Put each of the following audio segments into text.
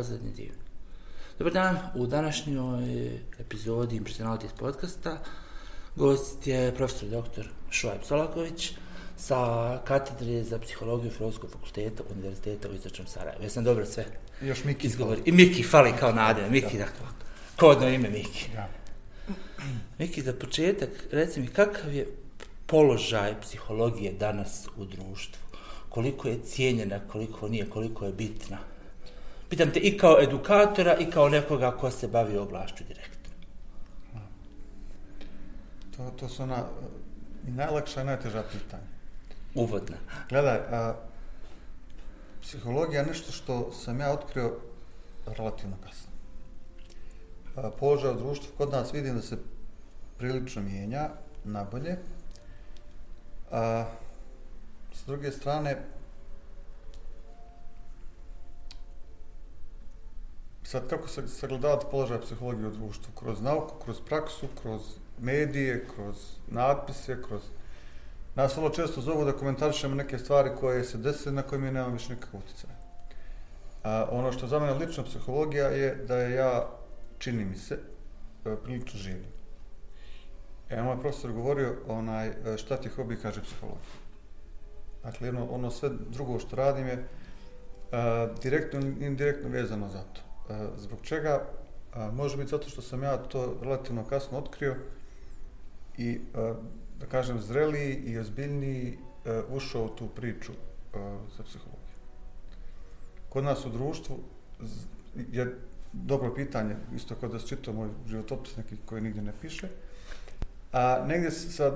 Pozadnji divno. Dobar dan, u današnjoj epizodi Impressionalities podcasta gost je profesor dr. Šuajb Solaković sa katedre za psihologiju Filozofskog fakulteta Univerziteta u Istočnom Sarajevu. Jesam dobro sve Još Miki izgovori. I Miki fali kao nade. Miki, da. dakle, kodno ime Miki. Ja. Miki, za početak, reci mi, kakav je položaj psihologije danas u društvu? Koliko je cijenjena, koliko nije, koliko je bitna? Pitam te i kao edukatora i kao nekoga ko se bavi oblašću direktno. To, to su ona i najlakša i najteža pitanja. Uvodna. Gledaj, a, psihologija je nešto što sam ja otkrio relativno kasno. A, položaj u društvu kod nas vidim da se prilično mijenja na bolje. A, s druge strane, sad kako se sagledavati položaj psihologije u društvu? Kroz nauku, kroz praksu, kroz medije, kroz natpise, kroz... Nas vrlo često zovu da komentarišemo neke stvari koje se desile na koje mi nemamo više nikakvog utjecaja. A, ono što za mene lično psihologija je da je ja, čini mi se, e, prilično živim. E, moj profesor govorio onaj, e, šta ti hobi kaže psihologija. Dakle, ono, ono sve drugo što radim je a, direktno indirektno vezano za to. E, zbog čega? E, može biti zato što sam ja to relativno kasno otkrio i, e, da kažem, zreliji i ozbiljniji ušao u tu priču za psihologiju. Kod nas u društvu je dobro pitanje, isto kod da se čitao moj životopis neki koji nigdje ne piše, A negdje sa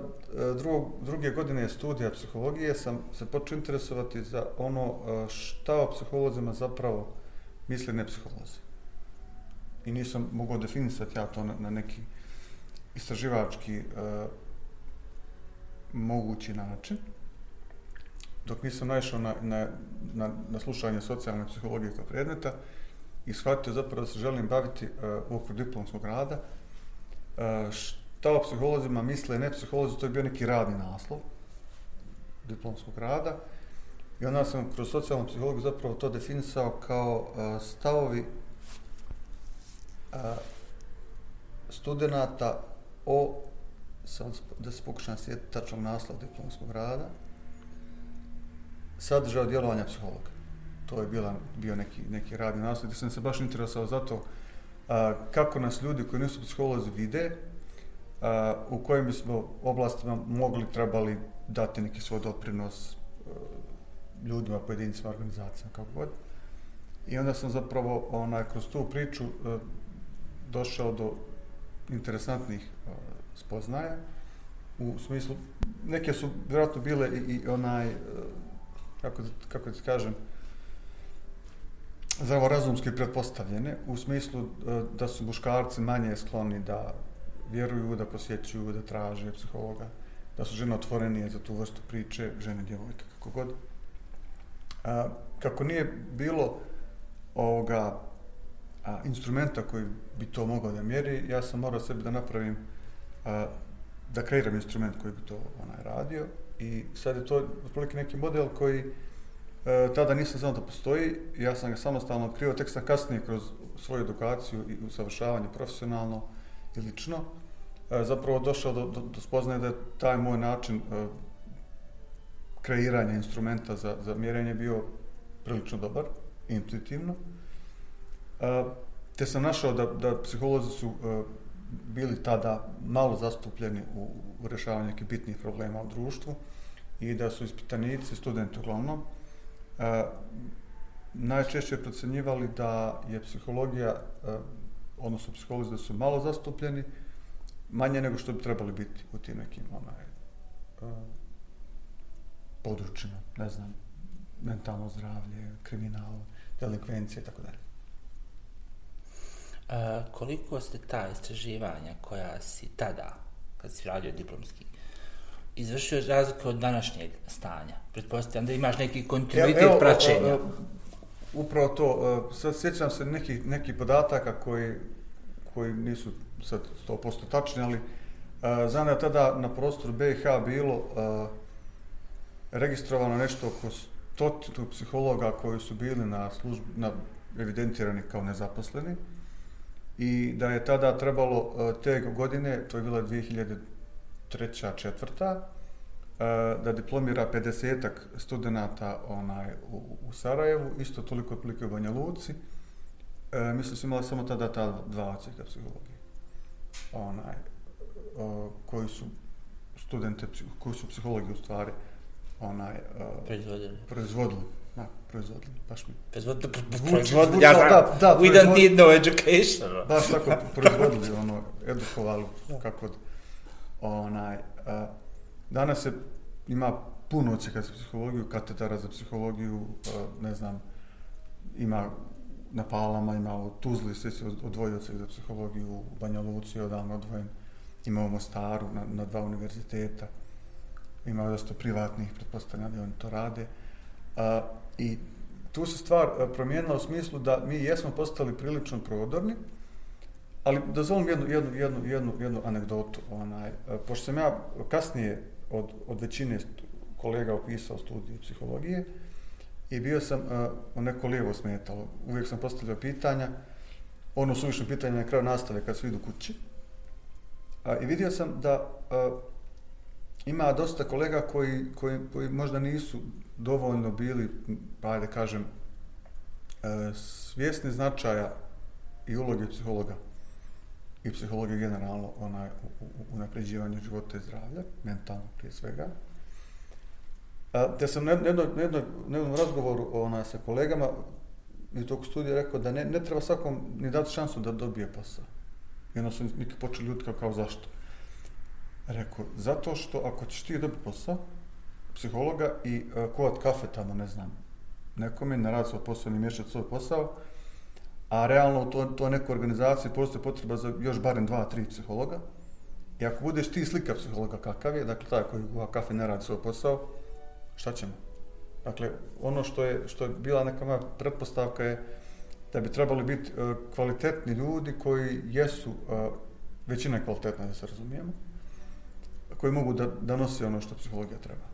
drugog, druge godine studija psihologije sam se počeo interesovati za ono šta o psiholozima zapravo misle ne psiholozi. I nisam mogao definisati ja to na, na neki istraživački e, mogući način. Dok nisam naišao na, na, na, na slušanje socijalne psihologije kao predmeta i shvatio zapravo da se želim baviti e, u okviru diplomskog rada e, šta o psiholozima misle ne psiholozi, to je bio neki radni naslov diplomskog rada. I onda sam kroz socijalnu psihologiju zapravo to definisao kao e, stavovi studenta o, sam, da se pokušam sjetiti tačnog naslova diplomskog rada, sadržao djelovanja psihologa. To je bila, bio neki, neki radni naslov gdje sam se baš interesovao za to a, kako nas ljudi koji nisu psiholozi vide, a, u kojim bismo oblastima mogli, trebali dati neki svoj doprinos a, ljudima, pojedincima, organizacijama, kako god. I onda sam zapravo onaj, kroz tu priču a, došao do interesantnih e, spoznaja u smislu, neke su vjerojatno bile i, i onaj, e, kako, kako da ti kažem, zdravorazumski pretpostavljene, u smislu e, da su muškarci manje skloni da vjeruju, da posjećuju, da traže psihologa, da su žene otvorenije za tu vrstu priče, žene, djevojke, kako god. A, kako nije bilo ovoga a, instrumenta koji bi to mogao da mjeri, ja sam morao sebi da napravim, a, da kreiram instrument koji bi to onaj radio i sad je to otprilike neki model koji E, tada nisam znao da postoji, ja sam ga samostalno otkrio, tek sam kasnije kroz svoju edukaciju i usavršavanje profesionalno i lično, e, zapravo došao do, do, do spoznaje da je taj moj način e, kreiranja instrumenta za, za mjerenje bio prilično dobar, intuitivno. Te sam našao da, da psiholozi su e, bili tada malo zastupljeni u, u rješavanju nekih bitnih problema u društvu i da su ispitanici, studenti uglavnom, e, najčešće procenjivali da je psihologija, e, odnosno psiholozi da su malo zastupljeni, manje nego što bi trebali biti u tim nekim onaj, e, područjima, ne znam, mentalno zdravlje, kriminal, delikvencije i tako dalje. Koliko ste ta istraživanja koja si tada, kad si radio diplomski, izvršio razliku od današnjeg stanja? Pretpostavljam da imaš neki kontinuitet Evo, evo, praćenja. e, e, Upravo to, e, sad sjećam se nekih neki podataka koji, koji nisu sad 100% tačni, ali e, znam da je tada na prostoru BiH bilo e, registrovano nešto oko stotinu psihologa koji su bili na, službi, na evidentirani kao nezaposleni i da je tada trebalo e, te godine, to je bila 2003. četvrta, e, da diplomira 50 studenta onaj, u, u Sarajevu, isto toliko otprilike u Banja Luci. E, mislim su imali samo tada ta dva ocijeka psihologije. Onaj, o, koji su studente, koji su psihologi u stvari onaj, proizvodili. proizvodili. Da, proizvodili, baš mi. Proizvodili, proizvodili, ja znam, da, da, we don't need no education. Baš tako proizvodili, ono, edukovali, kako onaj, a, danas se ima puno ocijeka za psihologiju, katedara za psihologiju, a, ne znam, ima na Palama, ima u Tuzli, sve se odvojio ocijek za psihologiju, u Banja Luci je odavno odvojen, ima u Mostaru, na, na dva univerziteta, ima dosta privatnih, pretpostavljam da oni to rade. A, I tu se stvar e, promijenila u smislu da mi jesmo postali prilično prodorni, ali dozvolim jednu, jednu, jednu, jednu, jednu anegdotu. Onaj, e, pošto sam ja kasnije od, od većine kolega upisao studiju psihologije i bio sam e, a, neko lijevo smetalo. Uvijek sam postavljao pitanja, ono suvišno pitanje na kraju nastave kad svi idu kući. A, I vidio sam da uh, ima dosta kolega koji, koji, koji možda nisu dovoljno bili, pa da kažem, e, svjesni značaja i uloge psihologa i psihologije generalno onaj, u, u, u napređivanju života i zdravlja, mentalno prije svega. A, te sam na jednom, na jednom, na jednom razgovoru ona, sa kolegama i tog studija rekao da ne, ne treba svakom ni dati šansu da dobije posao. I onda su neki počeli ljudi kao, kao zašto. Rekao, zato što ako ćeš ti dobiti posao, psihologa i e, uh, kovat kafe tamo, ne znam, nekome, na rad svoj posao, ni mješati svoj posao, a realno u to, to nekoj organizaciji postoji potreba za još barem dva, tri psihologa. I ako budeš ti slika psihologa kakav je, dakle taj koji u kafe ne radi svoj posao, šta ćemo? Dakle, ono što je, što je bila neka moja pretpostavka je da bi trebali biti uh, kvalitetni ljudi koji jesu, uh, većina je kvalitetna da se razumijemo, koji mogu da, da nose ono što psihologija treba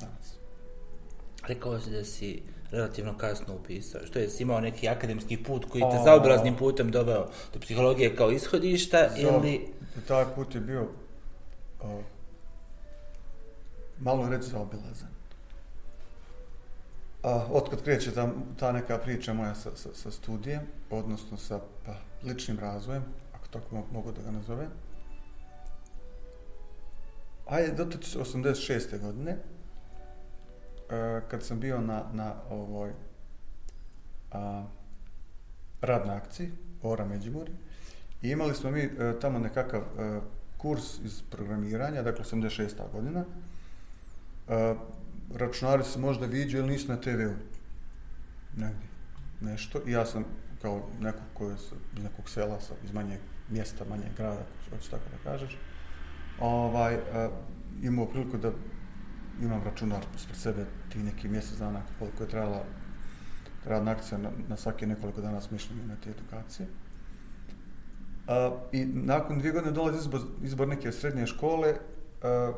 danas. Rekao si da si relativno kasno upisao. Što je, si imao neki akademski put koji te O. zaobraznim putem doveo do psihologije kao ishodišta ili... Taj put je bio uh, malo reći zaobilazan. A, otkad kreće ta, ta neka priča moja sa, sa, sa studijem, odnosno sa pa, ličnim razvojem, ako tako mo- mogu da ga nazovem, ajde, do 86. godine, e, kad sam bio na, na ovoj a, radnoj akciji, Ora Međimurje, i imali smo mi e, tamo nekakav e, kurs iz programiranja, dakle 86. godina, e, računari se možda viđaju ili nisu na TV-u, negdje, nešto, i ja sam kao neko ko je iz nekog sela, sa, iz manjeg mjesta, manjeg grada, hoćeš tako da kažeš, ovaj, uh, imao priliku da imam računar ispred sebe ti neki mjesec dana koliko je trajala radna akcija na, na svake nekoliko dana smišljanja na te edukacije. Uh, I nakon dvije godine dolazi izbor, izbor neke srednje škole, uh,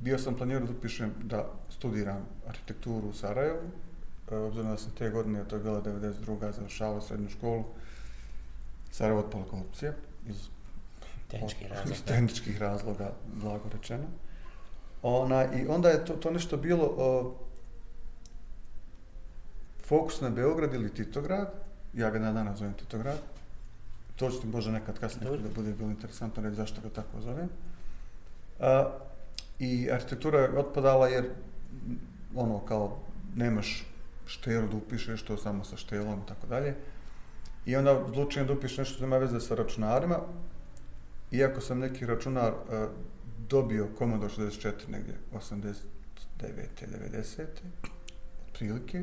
bio sam planirao da upišem da studiram arhitekturu u Sarajevu, uh, obzirom da sam te godine, to je bila 92. završavao srednju školu, Sarajevo otpala korupcija, iz Tehnički Iz razlog. tehničkih razloga, blago rečeno. Ona, I onda je to, to nešto bilo o, fokus na Beograd ili Titograd, ja ga na danas zovem Titograd, to ću ti možda nekad kasnije Dobro. da bude bilo interesantno reći zašto ga tako zovem. A, I arhitektura je otpadala jer ono kao nemaš štelu da upišeš to samo sa štelom i tako dalje. I onda odlučujem da upišem nešto što ima veze sa računarima, iako sam neki računar uh, dobio Commodore 64 negdje 89. 90. otprilike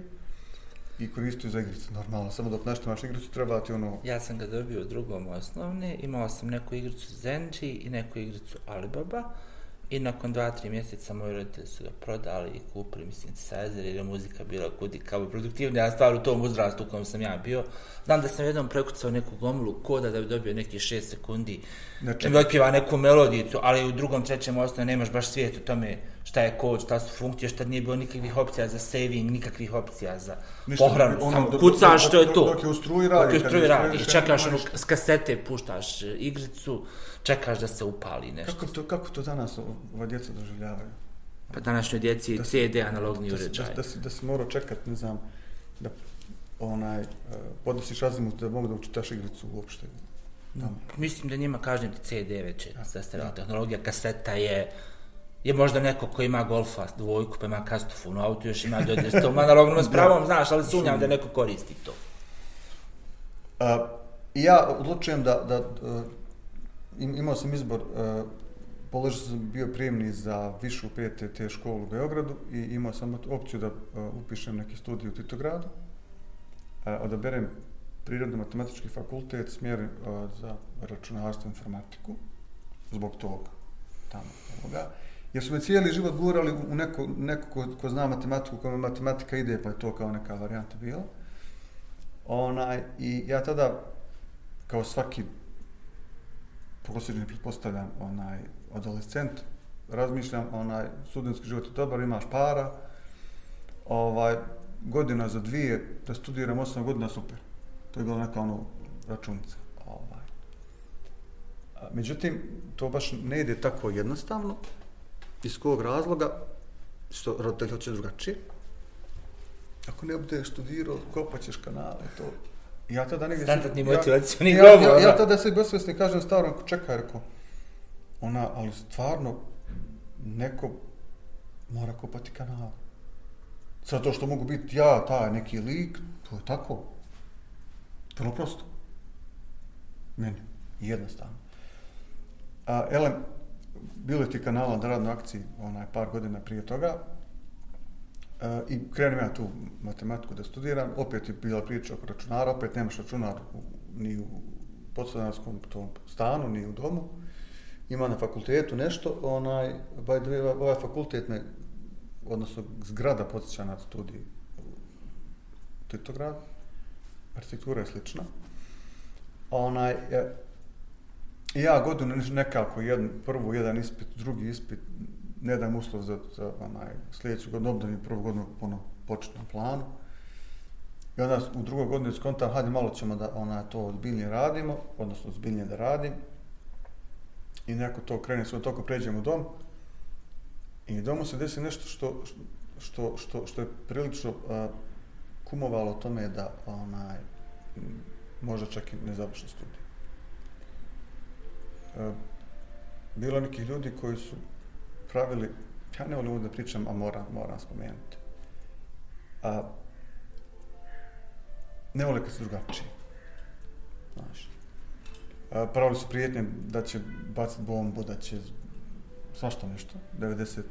i koristio za igrice normalno, samo dok nešto imaš igricu treba ti ono Ja sam ga dobio u drugom osnovne, imao sam neku igricu Zenji i neku igricu Alibaba i nakon dva, tri mjeseca moji roditelji su ga prodali i kupili mi synthesizer jer je muzika bila kudi kao produktivnija stvar u tom uzrastu u kojem sam ja bio. Znam da sam jednom prekucao neku gomilu koda da bi dobio neki šest sekundi da Znači- mi otpjeva neku melodijicu, ali u drugom, trećem osnovu nemaš baš svijet u tome šta je kod, šta su funkcije, šta nije bilo nikakvih opcija za saving, nikakvih opcija za Ništa, pohranu, ono, samo kucaš, dok- to je to. dok je u struji radi, Dok je u kad struji je radi, i čekaš ono, s kasete puštaš igricu, čekaš da se upali nešto. Kako to, kako to danas ova djeca doživljavaju? Pa današnjoj djeci je Da CD analogni da, uređaj. Da, da, si, da si morao čekat, ne znam, da onaj, uh, podnosiš razimut da mogu da učitaš igricu uopšte. Tamo. Mislim da njima kažem ti CD već je zastarala tehnologija, kaseta je je možda neko ko ima golfa dvojku pa ima kastofon u autu, još ima dodir s tom analognom s pravom, znaš, ali sumnjam da neko koristi to. Uh, ja odlučujem da, da uh, im, imao sam izbor, uh, položio sam bio prijemni za višu PTT školu u Beogradu i imao sam opciju da uh, upišem neki studij u Titogradu, uh, odaberem prirodno-matematički fakultet, smjer uh, za računarstvo i informatiku, zbog toga tamo ovoga. Jer su me cijeli život gurali u neko, neko ko, ko zna matematiku, kome matematika ide, pa je to kao neka varijanta bila. Onaj, I ja tada, kao svaki prosječni pretpostavljam, onaj, adolescent, razmišljam, onaj, studentski život je dobar, imaš para, ovaj, godina za dvije, da studiram osam godina, super. To je bila neka ono računica. Ovaj. Međutim, to baš ne ide tako jednostavno, iz kojeg razloga, što roditelj hoće drugačije. Ako ne budeš studirao, kopat ćeš kanale, to... Ja tada negdje... Standardni ja- motivacioni ja, govor, ja, ja da. tada se besvesni kažem starom, ako čekaj, rekao, ona, ali stvarno, neko mora kopati kanale. Zato što mogu biti ja, taj neki lik, to je tako. Vrlo prosto. Meni. Jednostavno. A, Elem, bilo je ti kanala na radnoj akciji onaj, par godina prije toga. E, I krenem ja tu matematiku da studiram. Opet je bila priča oko računara. Opet nemaš računar u, ni u podstanarskom tom stanu, ni u domu. Ima na fakultetu nešto. Onaj, by the way, ovaj fakultet me, odnosno zgrada podsjeća na studij Titograd, Arhitektura je slična. Onaj, e, i ja godinu nekako, jedan, prvo jedan ispit, drugi ispit, ne dam uslov za, za onaj, sljedeću godinu, obdavim prvu godinu ono, početnom planu. I onda u drugoj godini skontam, hajde malo ćemo da ona, to ozbiljnije radimo, odnosno ozbiljnije da radim. I neko to krene svoj toko, pređemo u dom. I u domu se desi nešto što, što, što, što je prilično a, kumovalo tome da onaj, možda čak i ne završi studij. E, bilo nekih ljudi koji su pravili, ja ne volim da pričam, a moram, moram spomenuti. A, ne vole kad su drugačiji. Znaš. A, pravili su prijetnje da će baciti bombu, da će svašta nešto. 93.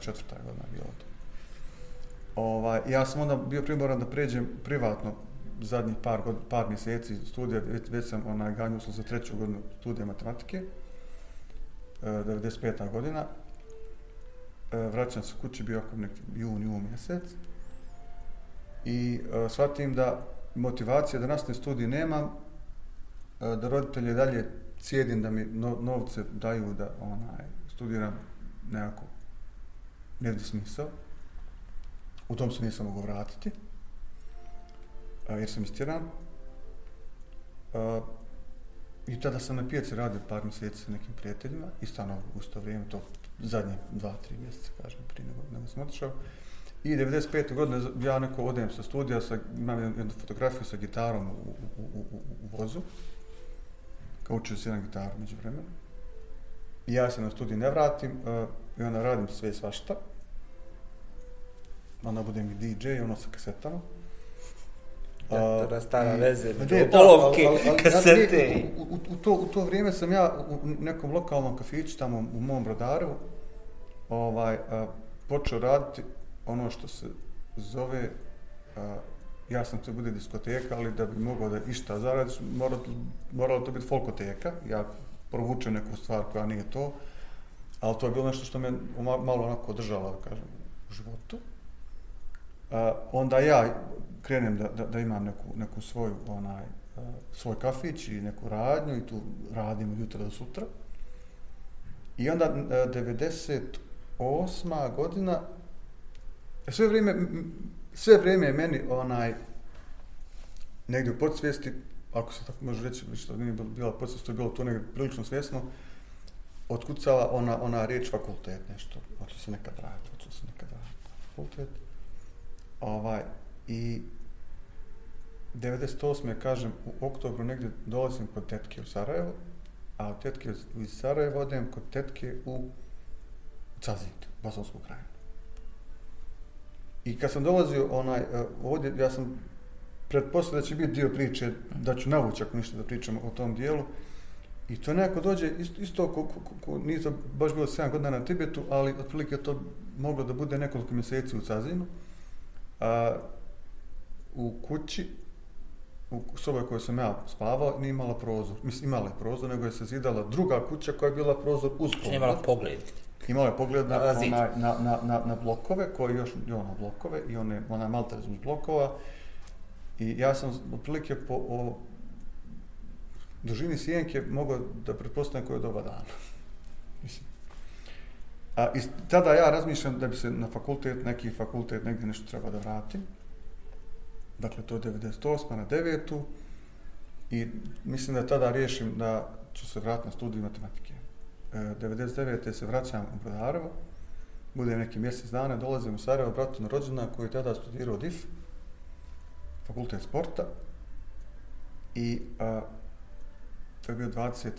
četvrta godina je bilo to. Ovaj, ja sam onda bio primoran da pređem privatno zadnjih par, god, par mjeseci studija, već, već sam onaj ganju sam za treću godinu studija matematike, e, 95. godina. E, vraćam se kući, bio oko neki jun, jun mjesec. I e, shvatim da motivacija da nastavim studij nemam, e, da roditelje dalje cijedim da mi no, novce daju da onaj studiram nekako nevdje smisao. U tom se nisam mogu vratiti, jer sam istjeran. A, I tada sam na pijaci radio par mjeseci sa nekim prijateljima, i ono u isto vrijeme, to zadnje dva, tri mjeseca, kažem, prije nego, nego sam otišao. I 95. godine ja neko odem sa studija, sa, imam jednu fotografiju sa gitarom u, u, u, u, u vozu, kao učio se jedan gitar među vremenu. I ja se na studij ne vratim uh, i onda radim sve svašta. Onda budem i DJ, ono sa kasetama. Ja, stara i- veze, da, olovke, kasete ja- U, u, u, to, u to vrijeme sam ja u nekom lokalnom kafiću tamo u mom brodaru ovaj, a, počeo raditi ono što se zove a, ja sam to bude diskoteka, ali da bi mogao da išta zaradiš, mora, moralo to biti folkoteka. Ja provučem neku stvar koja nije to, ali to je bilo nešto što me ma- malo onako držalo, da kažem, u životu. A, onda ja krenem da, da, da imam neku, neku svoju, onaj, eh, svoj kafić i neku radnju i tu radim od jutra do sutra. I onda eh, 98. godina, e, sve vrijeme, sve vrijeme je meni onaj, negdje u podsvijesti, ako se tako može reći, što nije bila podsvijest, to je bilo to negdje prilično svjesno, otkucala ona, ona riječ fakultet, nešto, hoću se nekad raditi, hoću se nekad raditi, fakultet. Ovaj, i 98. kažem, u oktobru negdje dolazim kod tetke u Sarajevo, a od tetke iz Sarajeva odem kod tetke u Cazit, Bosansku krajinu. I kad sam dolazio onaj, e, ovdje, ja sam pretpostavio da će biti dio priče, da ću navući ako ništa da pričamo o tom dijelu. I to nekako dođe isto, isto ko, ko, ko, nije to baš bilo 7 godina na Tibetu, ali otprilike to moglo da bude nekoliko mjeseci u Cazinu. A, u kući, u sobi u kojoj sam ja spavao, nije imala prozor. Mislim, imala je prozor, nego je se zidala druga kuća koja je bila prozor uz imala prozor. pogled. Imao je pogled na, Na onaj, na, na, na, na blokove, koji još, i ono, blokove, i one, ona malta uz blokova. I ja sam otprilike po o dužini sjenke mogao da pretpostavim koje je doba dana. Mislim. A i tada ja razmišljam da bi se na fakultet, neki fakultet negdje nešto treba da vratim. Dakle, to je 98. na 9. I mislim da tada riješim da ću se vratiti na studij matematike. E, 99. se vraćam u Brodarevo, budem neki mjesec dana, dolazim u Sarajevo, bratu na rođena koji je tada studirao DIF, fakultet sporta, i a, to je bio 20.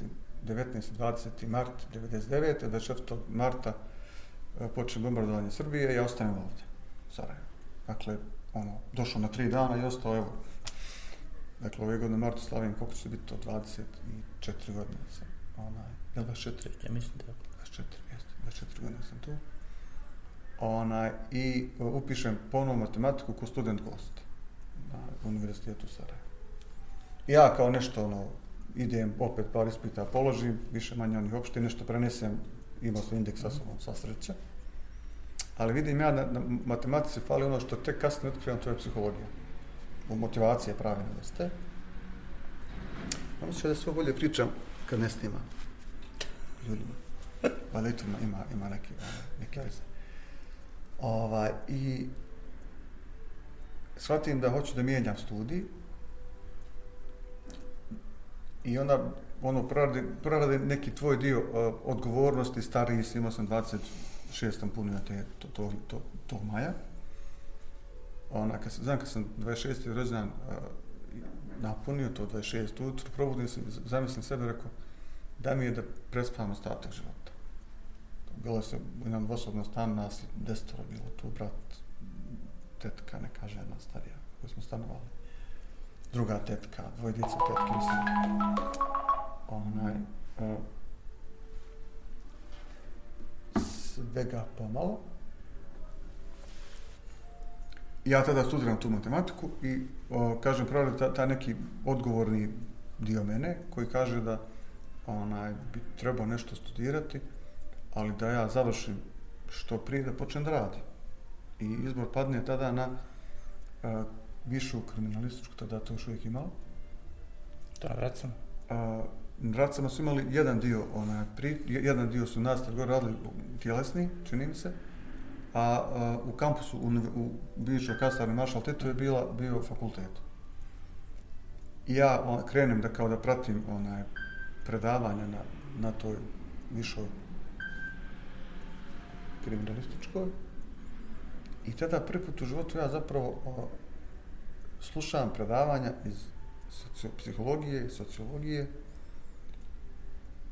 19. 20. mart 99. 24. marta a, počne bombardovanje Srbije i ja ostanem ovdje, u Sarajevo. Dakle, ono, došao na tri dana i ostao, evo, dakle, ove godine martu slavim, koliko će biti to, 24 godine sam, onaj, jel 24? Ja mislim da 24, jeste, 24 godine sam tu. Onaj, I e, upišem ponovo matematiku ko student gost na univerzitetu. I ja kao nešto, ono, idem, opet par ispita položim, više manje onih opšte, nešto prenesem, imao sam indeks sa sobom, sva sreća. Ali vidim ja na, na matematici fali ono što tek kasnije otkrivam, to je psihologija. Motivacija motivacije pravi nedostaje. Ono ja mislim da sve bolje pričam kad ne snimam ljudima. Pa i ima, ima, ima neke, neke veze. Ovaj, I shvatim da hoću da mijenjam studij i onda ono proradi, proradi neki tvoj dio uh, odgovornosti, stariji si, imao sam 26 šestom punio te, to, to, to, to maja. Ona, kad sam, znam kad sam 26. rođendan uh, napunio to 26 ujutro, probudim se, zamislim sebe, rekao, da mi je da prespavam ostatak života. Bilo se imam jednom stan, nas je bilo tu, brat, tetka, neka žena starija, koju smo stanovali. Druga tetka, dvoje djece tetke, mislim. Onaj, uh, svega pomalo. Ja tada studiram tu matematiku i o, kažem pravi ta, ta neki odgovorni dio mene koji kaže da onaj bi trebao nešto studirati, ali da ja završim što prije da počnem da radim. I izbor padne tada na a, višu kriminalističku, tada to još uvijek imao. To na vracama. A, Vracama su imali jedan dio, onaj, pri, jedan dio su nastav gore radili tjelesni, čini mi se, a, a u kampusu u, u bivšoj kasarni Maršal Tito je bila, bio fakultet. I ja on, krenem da kao da pratim onaj predavanja na, na toj višoj kriminalističkoj. I tada prvi put u životu ja zapravo o, slušam predavanja iz socio, psihologije, sociologije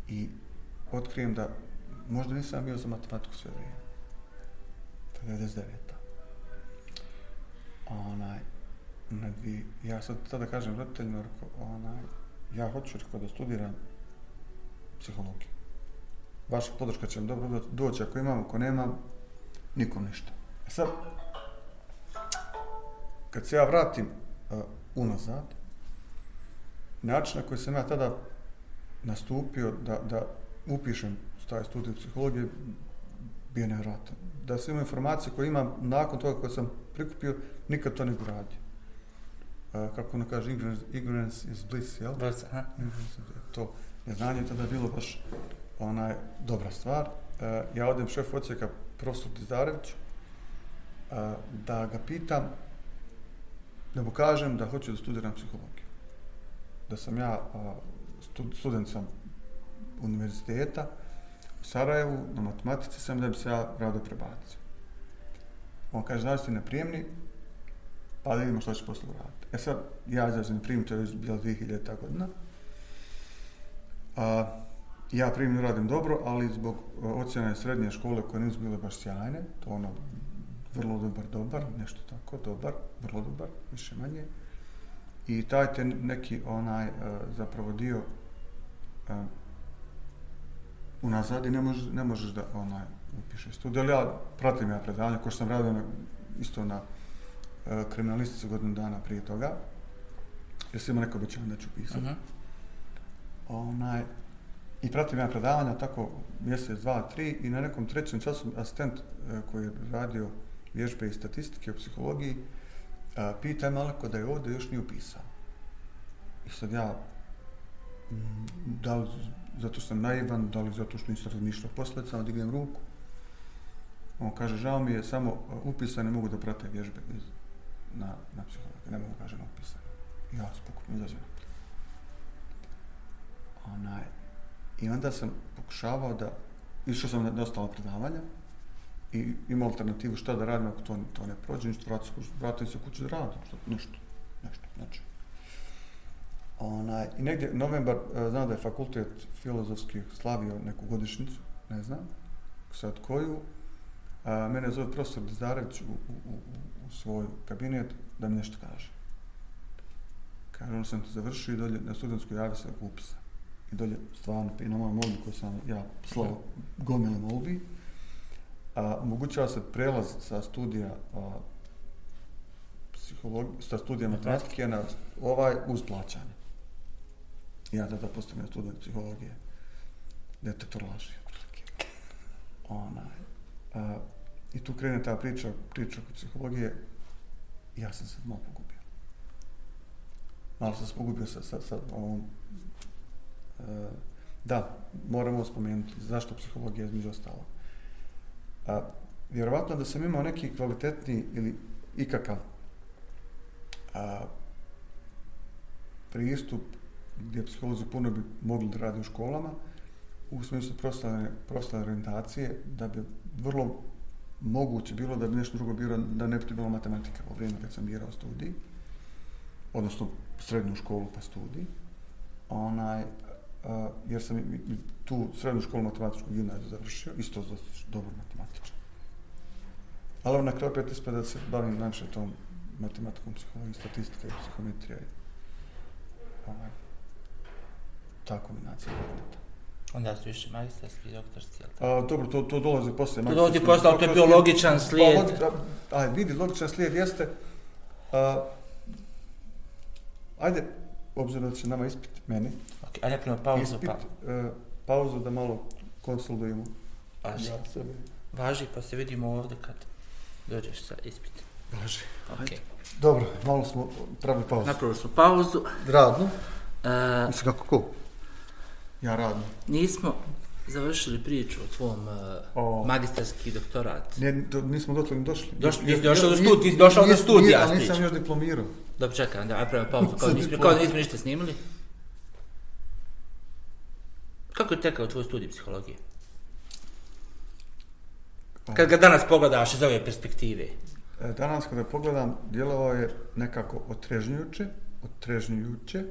i otkrijem da možda nisam bio za matematiku sve vrijeme. To je 99. Onaj, na dvi, ja sad tada kažem roditeljima, rekao, onaj, ja hoću rekao, da studiram psihologiju. Vaša podrška će vam dobro doći, ako imam, ako nemam, nikom ništa. E sad, kad se ja vratim uh, unazad, način na koji sam ja tada nastupio da, da upišem taj studij psihologije bio nevjerojatan. Da sam imao informacije koje imam nakon toga koje sam prikupio, nikad to ne bi radio. Uh, kako ono kaže, ignorance, ignorance is bliss, jel? Bliss, aha. To neznanje tada je bilo baš onaj dobra stvar. Uh, ja odem šef ocijeka profesor Dizdarević, a, da ga pitam, da mu kažem da hoću da studiram psihologiju. Da sam ja student sam univerziteta u Sarajevu, na matematici sam, da bi se ja rado prebacio. On kaže, znaš ti na prijemni, pa da vidimo što će posle uraditi. E sad, ja izađem na prijemni, to je bila 2000. godina. A, ja primjer radim dobro, ali zbog e, ocjene srednje škole koje nisu bile baš sjajne, to ono vrlo dobar, dobar, nešto tako, dobar, vrlo dobar, više manje. I taj te neki onaj e, zapravo dio uh, unazad i ne možeš, ne možeš da onaj upišeš studij. Ali ja pratim ja predavanje, ko što sam radio na, isto na uh, kriminalistici godinu dana prije toga, jer sam imao neko obećanje da ću pisati. Uh -huh. Onaj, I pratim ja predavanja tako mjesec, dva, tri i na nekom trećem času asistent e, koji je radio vježbe i statistike u psihologiji a, pita je malako da je ovdje još nije upisao. I sad ja, da li zato što sam naivan, da li zato što nisam razmišljao posljedca, dignem ruku. On kaže, žao mi je, samo e, upisan ne mogu da prate vježbe iz, na, na psihologiji, ne mogu kaže na upisan. Ja spokojno izađem. Onaj, I onda sam pokušavao da, išao sam na ostalo predavanja i imao alternativu šta da radim ako to, to ne prođe, ništa, vratim se, vratim se kuću da radim, što, nešto, nešto, znači. Onaj, I negdje, novembar, e, znam da je fakultet filozofskih slavio neku godišnicu, ne znam, sad koju, a, mene zove profesor Dizarević u, u, u, u svoj kabinet da mi nešto kaže. Kaže, on sam to završio i dolje na studentskoj javi se upisa i dolje stvarno i na moj molbi koju sam ja slao gomile molbi, a, omogućava se prelaz sa studija a, psihologije, sa studija matematike na ovaj uz plaćanje. Ja tada postavim student psihologije, detektor laži. Onaj. A, I tu krene ta priča, priča kod psihologije, ja sam se malo pogubio. Malo sam se pogubio sa, sa, sa ovom da, moramo spomenuti zašto psihologija između ostalo. A, vjerovatno da sam imao neki kvalitetni ili ikakav a, pristup gdje psiholozi puno bi mogli da radi u školama, u smislu profesionalne orientacije, da bi vrlo moguće bilo da bi nešto drugo bilo, da ne bi bilo matematika u vrijeme kad sam birao studij, odnosno srednju školu pa studij. Onaj, uh, jer sam tu srednju školu matematičku gimnaziju završio, isto za dobro matematičan. Ali na kraju opet ispada da se bavim najviše tom matematikom, psihologijom, statistika i psihometrija. I, ta kombinacija predmeta. Onda su više magistarski i doktorski, jel tako? dobro, to, to dolazi posle. To dolazi posle, ali to je bio logičan slijed. Pa, aj, vidi, logičan slijed jeste... Uh, ajde, obzirom da će nama ispit, meni, Ok, ajde prema pauzu. Ispit, pa. Uh, pauzu da malo konsolidujemo. Važi. Ja, sebe. Važi, pa se vidimo ovdje kad dođeš sa ispitom. Važi. Ok. Dobro, malo smo pravili pauzu. Napravili smo pauzu. Radno. Uh, Mislim, kako ko? Ja radno. Nismo završili priču o tvom uh, o. magistarski doktorat. Ne, do, nismo dotle ni došli. Došli, nisi došao do studija, nisi došao do studija. Ali nisam još diplomirao. Dobro, čekaj, da, ajde pravimo pauzu, kao, nismo, kao nismo ništa snimili. Kako je tekao tvoj studij psihologije? Kad ga danas pogledaš iz ove perspektive? E, danas kada pogledam, djelovao je nekako otrežnjujuće, otrežnjujuće.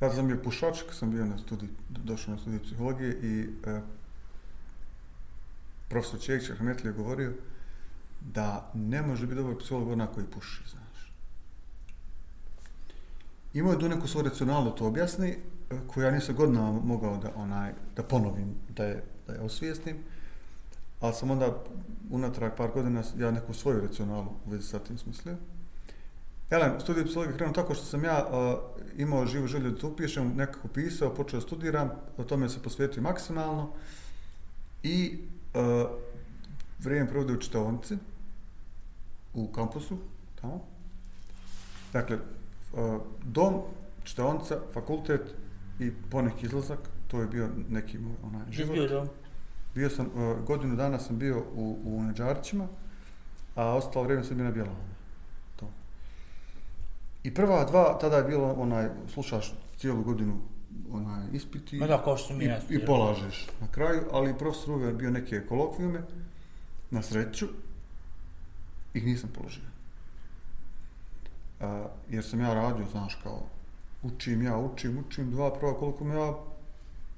Ja sam bio pušač, kad sam bio na studij, došao na studij psihologije i e, profesor Čejić Ahmetli je govorio da ne može biti dobar psiholog onako koji puši, znaš. Imao je tu neku svoju racionalnu to objasni, e, koju ja nisam godinama mogao da onaj da ponovim, da je, da je osvijestim, ali sam onda unatrag par godina ja neku svoju racionalu u vezi sa tim smislio. Elem, studij psihologije krenuo tako što sam ja uh, imao živu želju da to upišem, nekako pisao, počeo studiram, o tome se posvetio maksimalno i uh, vrijeme provode u čitavnici u kampusu, tamo. Dakle, uh, dom, čitavnica, fakultet, i ponek izlazak, to je bio neki moj onaj život. Bio dom? Bio sam, uh, godinu dana sam bio u, u Neđarćima, a ostalo vrijeme sam bio na Bjelovama. I prva dva, tada je bilo onaj, slušaš cijelu godinu onaj ispit i, Ma da, kao što mi i, jeste, i polažeš na kraju, ali profesor Uver bio neke kolokvijume, na sreću, ih nisam položio. A, jer sam ja radio, znaš, kao, učim ja, učim, učim, dva prva, koliko mi ja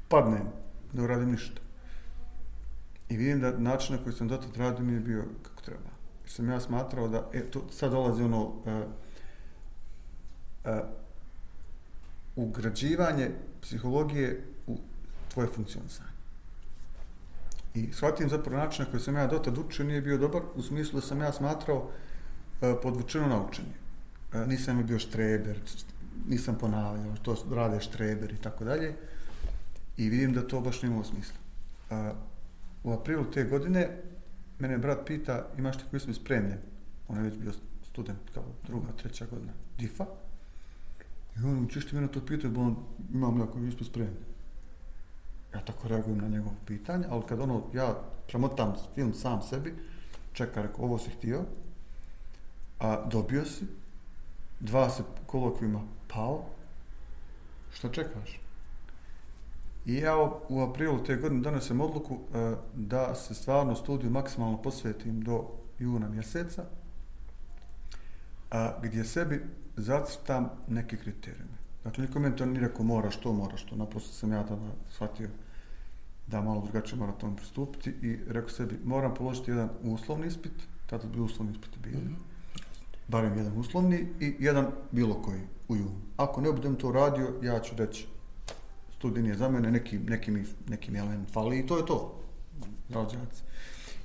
padnem, da uradim ništa. I vidim da način na koji sam dotad radio nije bio kako treba. Jer sam ja smatrao da, e, to, sad dolazi ono, uh, uh, ugrađivanje psihologije u tvoje funkcionisanje. I shvatim zapravo način na koji sam ja dotad učio nije bio dobar, u smislu da sam ja smatrao e, uh, podvučeno na učenje. Uh, e, nisam bio štreber, nisam ponavljao, to rade štreber i tako dalje. I vidim da to baš nema smisla. Uh, u aprilu te godine mene brat pita imaš ti koji smo spremljen? On je već bio student kao druga, treća godina DIFA. I on, ćeš ti mene to pitati, bo on, imam ja ispod spremni. Ja tako reagujem na njegovo pitanje, ali kad ono, ja premotam film sam sebi, čeka, rekao, ovo si htio, a dobio si, dva se kolokvima pao, što čekaš? I ja u aprilu te godine donesem odluku e, da se stvarno studiju maksimalno posvetim do juna mjeseca, a gdje sebi zacrtam neke kriterijume. Dakle, niko meni to nije rekao moraš to, moraš to. Naprosto sam ja tada shvatio da malo drugačije mora tomu pristupiti i rekao sebi moram položiti jedan uslovni ispit, tada bi uslovni ispit bili. Mm -hmm. Barem jedan uslovni i jedan bilo koji u junu. Ako ne budem to radio, ja ću reći studij nije za mene, neki, neki, mi, neki mi element fali i to je to. Rođaci.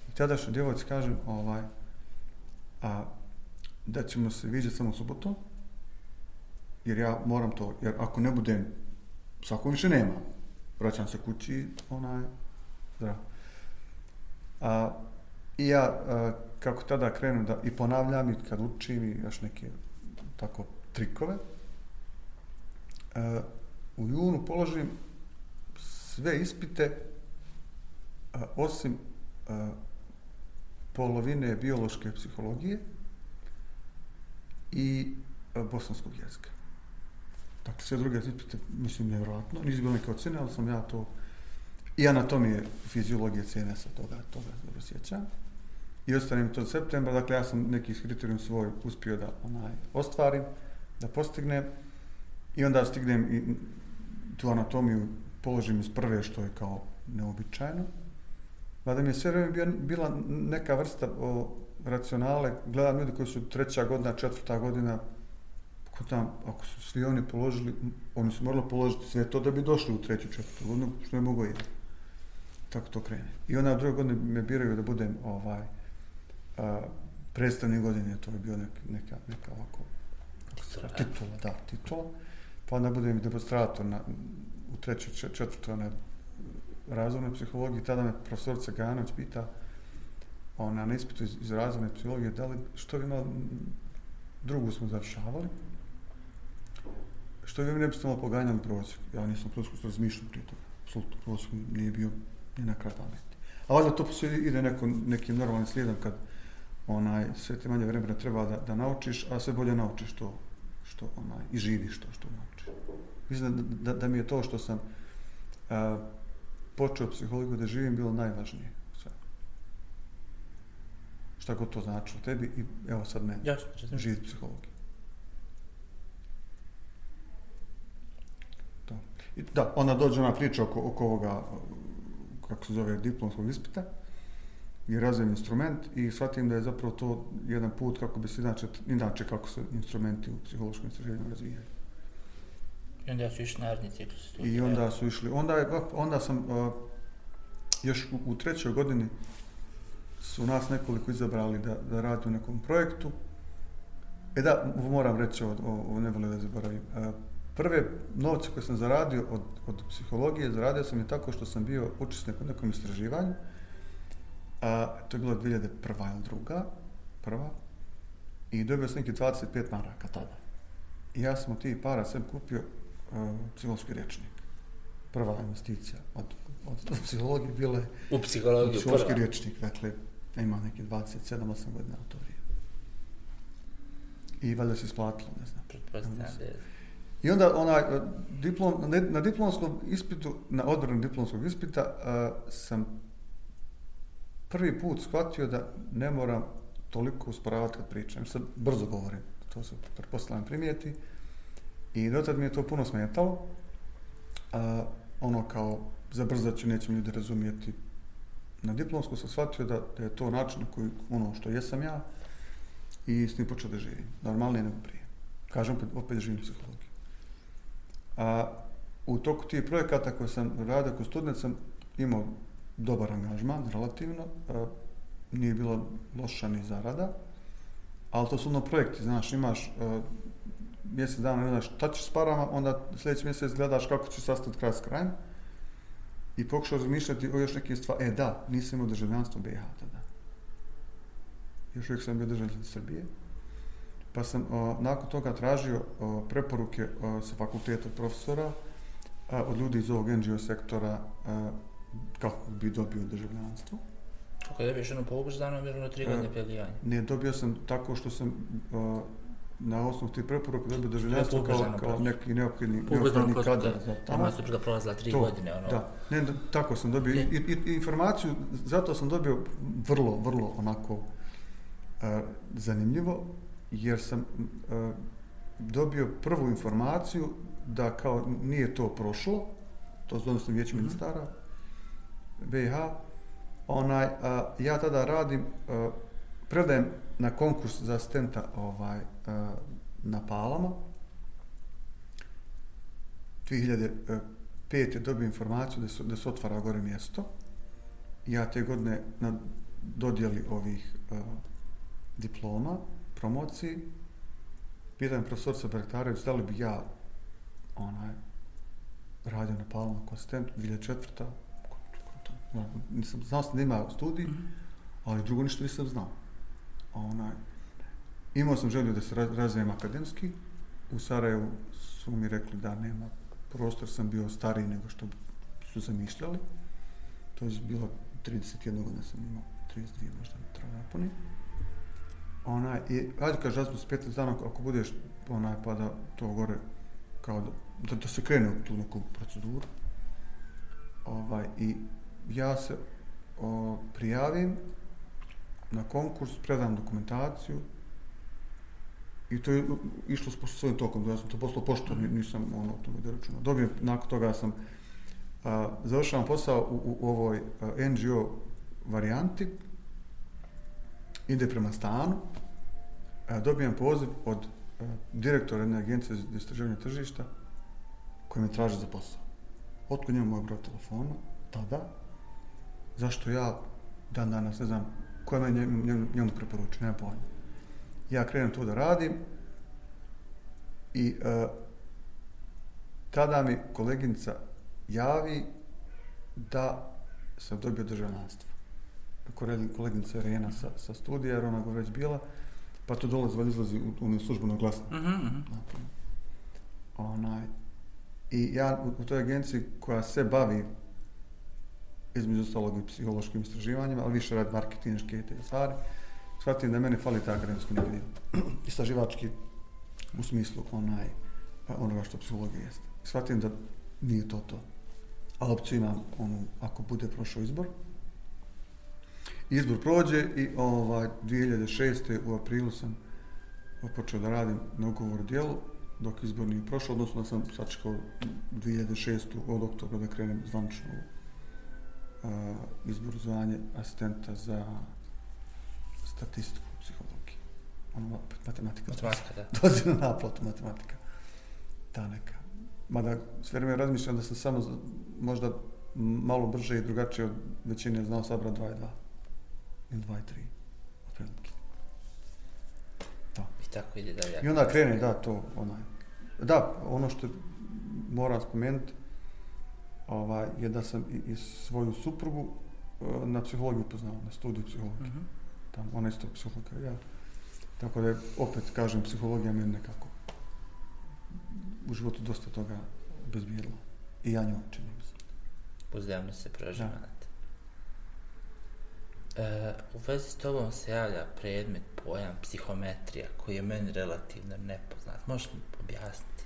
I tada što djevojci kažem, ovaj, a, da ćemo se vidjeti samo subotom, jer ja moram to, jer ako ne budem, svako više nema. Vraćam se kući, onaj, zdrav. A, I ja, a, kako tada krenu da i ponavljam i kad učim i još neke tako trikove, a, u junu položim sve ispite a, osim a, polovine biološke psihologije i a, bosanskog jezika. Dakle, sve druge ispite, mislim, nevjerojatno. Nisu bilo neke ocene, ali sam ja to... I anatomije, fiziologije, CNS-a, toga, toga dobro sjećam. I ostanem to od septembra, dakle, ja sam neki kriterijum svoj uspio da onaj, ostvarim, da postignem. I onda stignem i tu anatomiju položim iz prve, što je kao neobičajno. Mada mi je sve vreme bila neka vrsta o, racionale, gledam ljudi koji su treća godina, četvrta godina, ko tam, ako su svi oni položili, oni su morali položiti sve to da bi došli u treću, četvrtu godinu, što je mogo jedan. Tako to krene. I onda u drugoj godini me biraju da budem ovaj, a, predstavnik godine, to je bio nek, neka, neka ovako, titula, da, titula pa onda budem demonstrator na, u trećoj, četvrtoj na razvojnoj psihologiji. Tada me profesorica Ganović pita ona, na ispitu iz, iz razvojne psihologije, da li, što bi imali, drugu smo završavali, što vi ne biste malo poganjali prosjek. Ja nisam prosjek, što razmišljam prije toga. Apsolutno, prosjek nije bio ni na kraj pameti. A valjda to ide neko, nekim normalnim slijedom kad onaj, sve te manje vremena treba da, da naučiš, a sve bolje naučiš to što onaj, i živiš to što naučiš. Mislim da, da, da mi je to što sam a, počeo psihologiju da živim bilo najvažnije. Sve. Šta god to znači u tebi i evo sad meni. Jasno, jasno. Živit psihologiju. To. I, da, onda dođe ona priča oko, oko ovoga, kako se zove, diplomskog ispita i razvijem instrument i shvatim da je zapravo to jedan put kako bi se inače, inače kako se instrumenti u psihološkom istraživanju razvijaju. I onda su išli naredni ciklus. I onda su išli, onda, je, onda sam uh, još u, u trećoj godini su nas nekoliko izabrali da, da radi u nekom projektu. E da, moram reći ovo, ovo ne volim da zaboravim. Uh, prve novce koje sam zaradio od, od psihologije, zaradio sam je tako što sam bio učesnik u nekom istraživanju. A, to je bilo 2001. ili druga, prva. I dobio sam neki 25 maraka tada. I ja sam od tih para sve kupio uh, psihološki rječnik. prva investicija od, od, od psihologije bila je U psihologiju psihološki prva. rječnik, dakle, ima neki 27-8 godina u to vrijeme. I valjda se isplatilo, ne znam. Pretpostavljam. I onda onaj, e, diplom, na, diplomskom ispitu, na odbranu diplomskog ispita, uh, sam prvi put shvatio da ne moram toliko usporavati kad pričam. Sad brzo govorim, to se pretpostavljam primijeti. I dotad mi je to puno smetalo. Uh, ono kao, zabrzat ću, neće mi ljudi razumijeti. Na diplomsku sam shvatio da, da je to način na koji, ono što jesam ja, i s njim počeo da živim. Normalnije nego prije. Kažem, opet, opet živim psihologiju. A u toku tih projekata koje sam radio kao student sam imao dobar angažman, relativno. A, nije bilo loša ni zarada. Ali to su ono projekti, znaš, imaš a, mjesec dana, ne znaš šta ćeš s parama, onda sljedeći mjesec gledaš kako ćeš sastaviti kraj s krajem. I pokušao razmišljati o još nekim stvari. E da, nisam imao državljanstvo BiH tada. Još uvijek sam bio državljan Srbije pa sam o, nakon toga tražio o, preporuke o, sa fakulteta profesora a, od ljudi iz ovog NGO sektora a, kako bi dobio državljanstvo. Kako je dobiješ jednu pouzdanu vjerovno tri godine E, pelijanja? Ne, dobio sam tako što sam o, na osnovu tih preporuka dobio državljanstvo kao, kao neki neophodni, neophodni kadar za da tamo. moja supruga prolazila tri To, godine, ono. Da, ne, da, tako sam dobio. I, i, i informaciju, zato sam dobio vrlo, vrlo onako uh, zanimljivo, jer sam uh, dobio prvu informaciju da kao nije to prošlo, to je odnosno vijeće Mhm. ministara BiH, onaj, uh, ja tada radim, uh, predajem na konkurs za asistenta ovaj, uh, na Palama, 2005. dobio informaciju da se, da se otvara gore mjesto. Ja te godine na dodjeli ovih uh, diploma, promociji, pitam profesorca Bertarević da li bi ja onaj, radio na Palma kao asistent 2004. No, nisam znao sam da ima studij, Mhm. ali drugo ništa nisam znao. Onaj, imao sam želju da se raz- razvijem akademski. U Sarajevu su mi rekli da nema prostor, sam bio stariji nego što su zamišljali. To je bilo 31 godina sam imao, 32 možda mi treba napuni. Onaj, i, ajde kaže, razbu s 15 dana, ako budeš, onaj, pa da to gore, kao da, da, da se krene u tu neku proceduru. Ovaj, I ja se o, prijavim na konkurs, predam dokumentaciju i to je išlo s pošto svojim tokom, ja sam to poslao pošto, nisam ono, o tome da računao. Dobijem, nakon toga sam a, završavam posao u, u, u ovoj a, NGO varijanti, ide prema stanu, e, dobijem poziv od e, direktora jedne agencije za istraživanje tržišta koji me traži za posao. Otkud njemu moj broj telefona, tada, zašto ja dan danas ne znam koja me njemu, njemu, njemu preporučuje, nema pojma. Ja krenem to da radim i uh, tada mi koleginica javi da sam dobio državljanstvo. Koleginica Irena sa, sa studija, jer ona ga već bila, pa to dolazi, valjda izlazi u, u službeno glasno. Mhm, mhm. Onaj, I ja u, u toj agenciji koja se bavi između ostalog i psihološkim istraživanjima, ali više radi marketinške i te stvari, shvatim da mene fali ta akademski neki dio. Istraživački u smislu onaj, onoga što psihologija jeste. Shvatim da nije to to. A opciju imam, onu, ako bude prošao izbor. Izbor prođe i ovaj, 2006. u aprilu sam počeo da radim na ugovor dijelu, dok izbor nije prošao, odnosno da sam sačekao 2006. od oktobra da krenem zvanično u uh, izbor zvanje asistenta za statistiku u psihologiji. Ono, matematika. Matematika, da. Na naplatu matematika. Ta neka. Mada s vremena razmišljam da sam samo možda malo brže i drugačije od većine znao sabra 2 i 2. Ili 2 i 3. Otprilike. I tako ide dalje. I onda krene, da, to, onaj. Da, ono što moram spomenuti, ovaj, je da sam i, i svoju suprugu e, na psihologiju poznao, na studiju psihologije. Mhm. Tamo, ona isto psiholog kao ja. Tako da je, opet kažem, psihologija meni nekako u životu dosta toga bezbjedila. I ja njoj činim se. Uzemno se proživate. E, u vezi s tobom se javlja predmet, pojam, psihometrija, koji je meni relativno nepoznat. Možeš mi objasniti?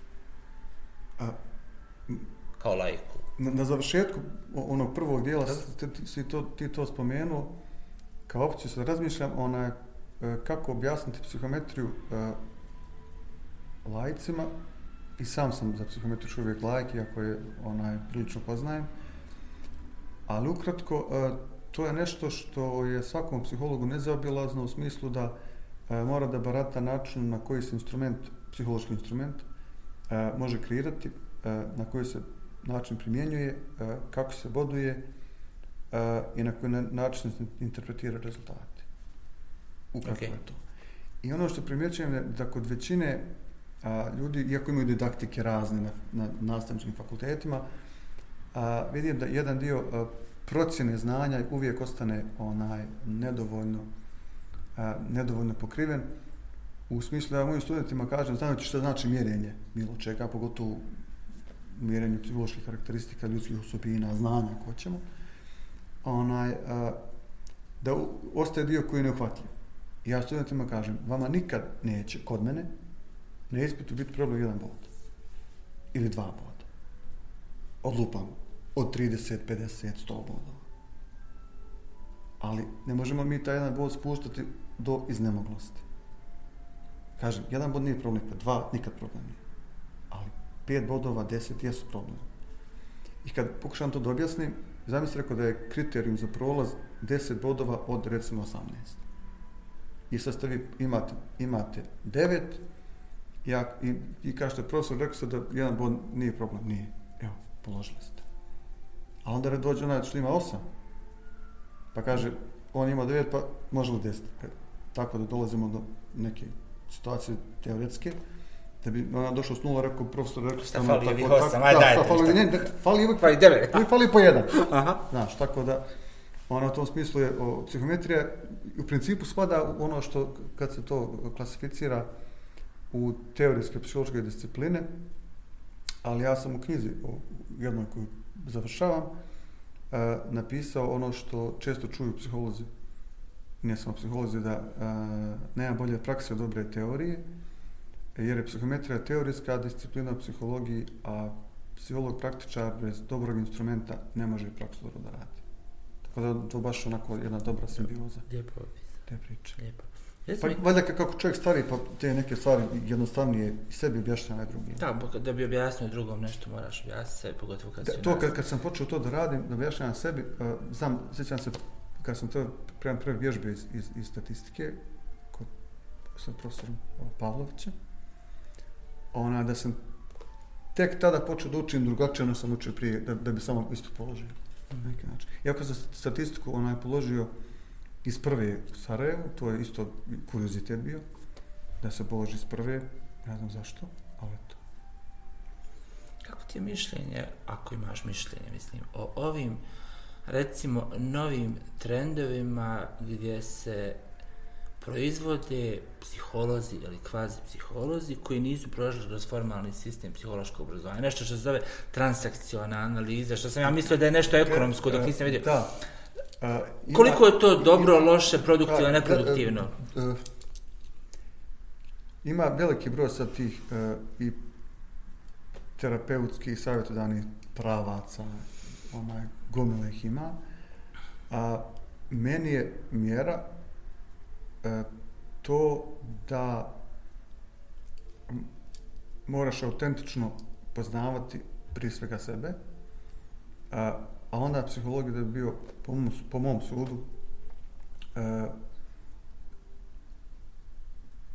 A, Kao lajku. na, na završetku onog prvog dijela si, ti, si to, ti to spomenuo, kao opciju sad razmišljam, onaj, e, kako objasniti psihometriju e, lajcima, i sam sam za psihometriju još uvijek lajk, iako je onaj, prilično poznajem, ali ukratko, e, to je nešto što je svakom psihologu nezaobilazno u smislu da e, mora da barata način na koji se instrument, psihološki instrument, e, može kreirati, e, na koji se način primjenjuje, e, kako se boduje e, i na koji na- način se interpretira rezultate. Ukratko Ok. je to. I ono što primjećujem je da kod većine a, ljudi, iako imaju didaktike razne na, na nastavničkim fakultetima, a, vidim da jedan dio a, procjene znanja uvijek ostane onaj nedovoljno a, nedovoljno pokriven u smislu ja mojim studentima kažem znajući što znači mjerenje bilo čega, pogotovo mjerenje psiholoških karakteristika ljudskih osobina, znanja, ko ćemo onaj, a, da u- ostaje dio koji je neuhvatljiv. Ja studentima kažem, vama nikad neće, kod mene, na ispitu biti problem jedan bod. Ili dva boda. odlupamo od 30, 50, 100 bodova. Ali ne možemo mi taj jedan bod spuštati do iznemoglosti. Kažem, jedan bod nije problem pa dva nikad problem nije. Ali pet bodova, deset jesu problem. I kad pokušam to da objasnim, zamisli rekao da je kriterijum za prolaz 10 bodova od recimo 18. I sad ste vi imate, imate 9, ja, i, i kažete, profesor, rekao ste da jedan bod nije problem. Nije. Evo, položili ste. A onda dođe onaj što ima 8. Pa kaže, on ima 9, pa može li 10. E, Tako da dolazimo do neke situacije teoretske. Da bi ona došla s nula, rekao, profesor, rekao Šta fali tako- ovih tako- osam? Aj, da, dajte, fali, ne, ne, fali uvijek, Pa i devet. uvijek fali po jedan. Aha. Znaš, tako da, ona u tom smislu je, o, psihometrija u principu spada u ono što, kad se to klasificira u teorijske psihološke discipline, ali ja sam u knjizi, o jednoj koju završavam, e, napisao ono što često čuju psiholozi, ne samo psiholozi, da e, nema bolje prakse od dobre teorije, jer je psihometrija teorijska disciplina u psihologiji, a psiholog praktičar bez dobrog instrumenta ne može praksu dobro da radi. Tako da to baš onako jedna dobra simbioza Lijepo opis, te priče. lijepo. Pa valjda ka- kako čovjek stari, pa te neke stvari jednostavnije i sebi objašnjava i drugim. Da, da bi objasnio drugom nešto moraš objasniti sebi, pogotovo kad Da, si to kad, kad sam počeo to da radim, da objašnjavam sebi, uh, znam, sjećam se kad sam to prema prve vježbe iz, iz, iz statistike kod sa profesorom Pavlovićem, ona da sam tek tada počeo da učim drugačije, ono sam učio prije, da, da bi samo isto položio. Na neki način. Iako sam statistiku onaj položio iz prve u Sarajevu, to je isto kuriozitet bio, da se položi iz prve, ne znam zašto, ali eto. Kako ti je mišljenje, ako imaš mišljenje, mislim, o ovim, recimo, novim trendovima gdje se proizvode psiholozi ili kvazi psiholozi koji nisu prošli kroz formalni sistem psihološkog obrazovanja. Nešto što se zove transakciona analiza, što sam ja mislio da je nešto ekonomsko dok nisam vidio. Da. Ima- Koliko je to dobro, ima- loše, produktivno, da, neproduktivno? da, e, Ima veliki broj sad tih e, i terapeutskih savjetodavnih pravaca, onaj, gomile ih ima. A meni je mjera e, to da moraš autentično poznavati prije svega sebe, a, a onda psihologija da bi bio, po mom, po mom sudu, e,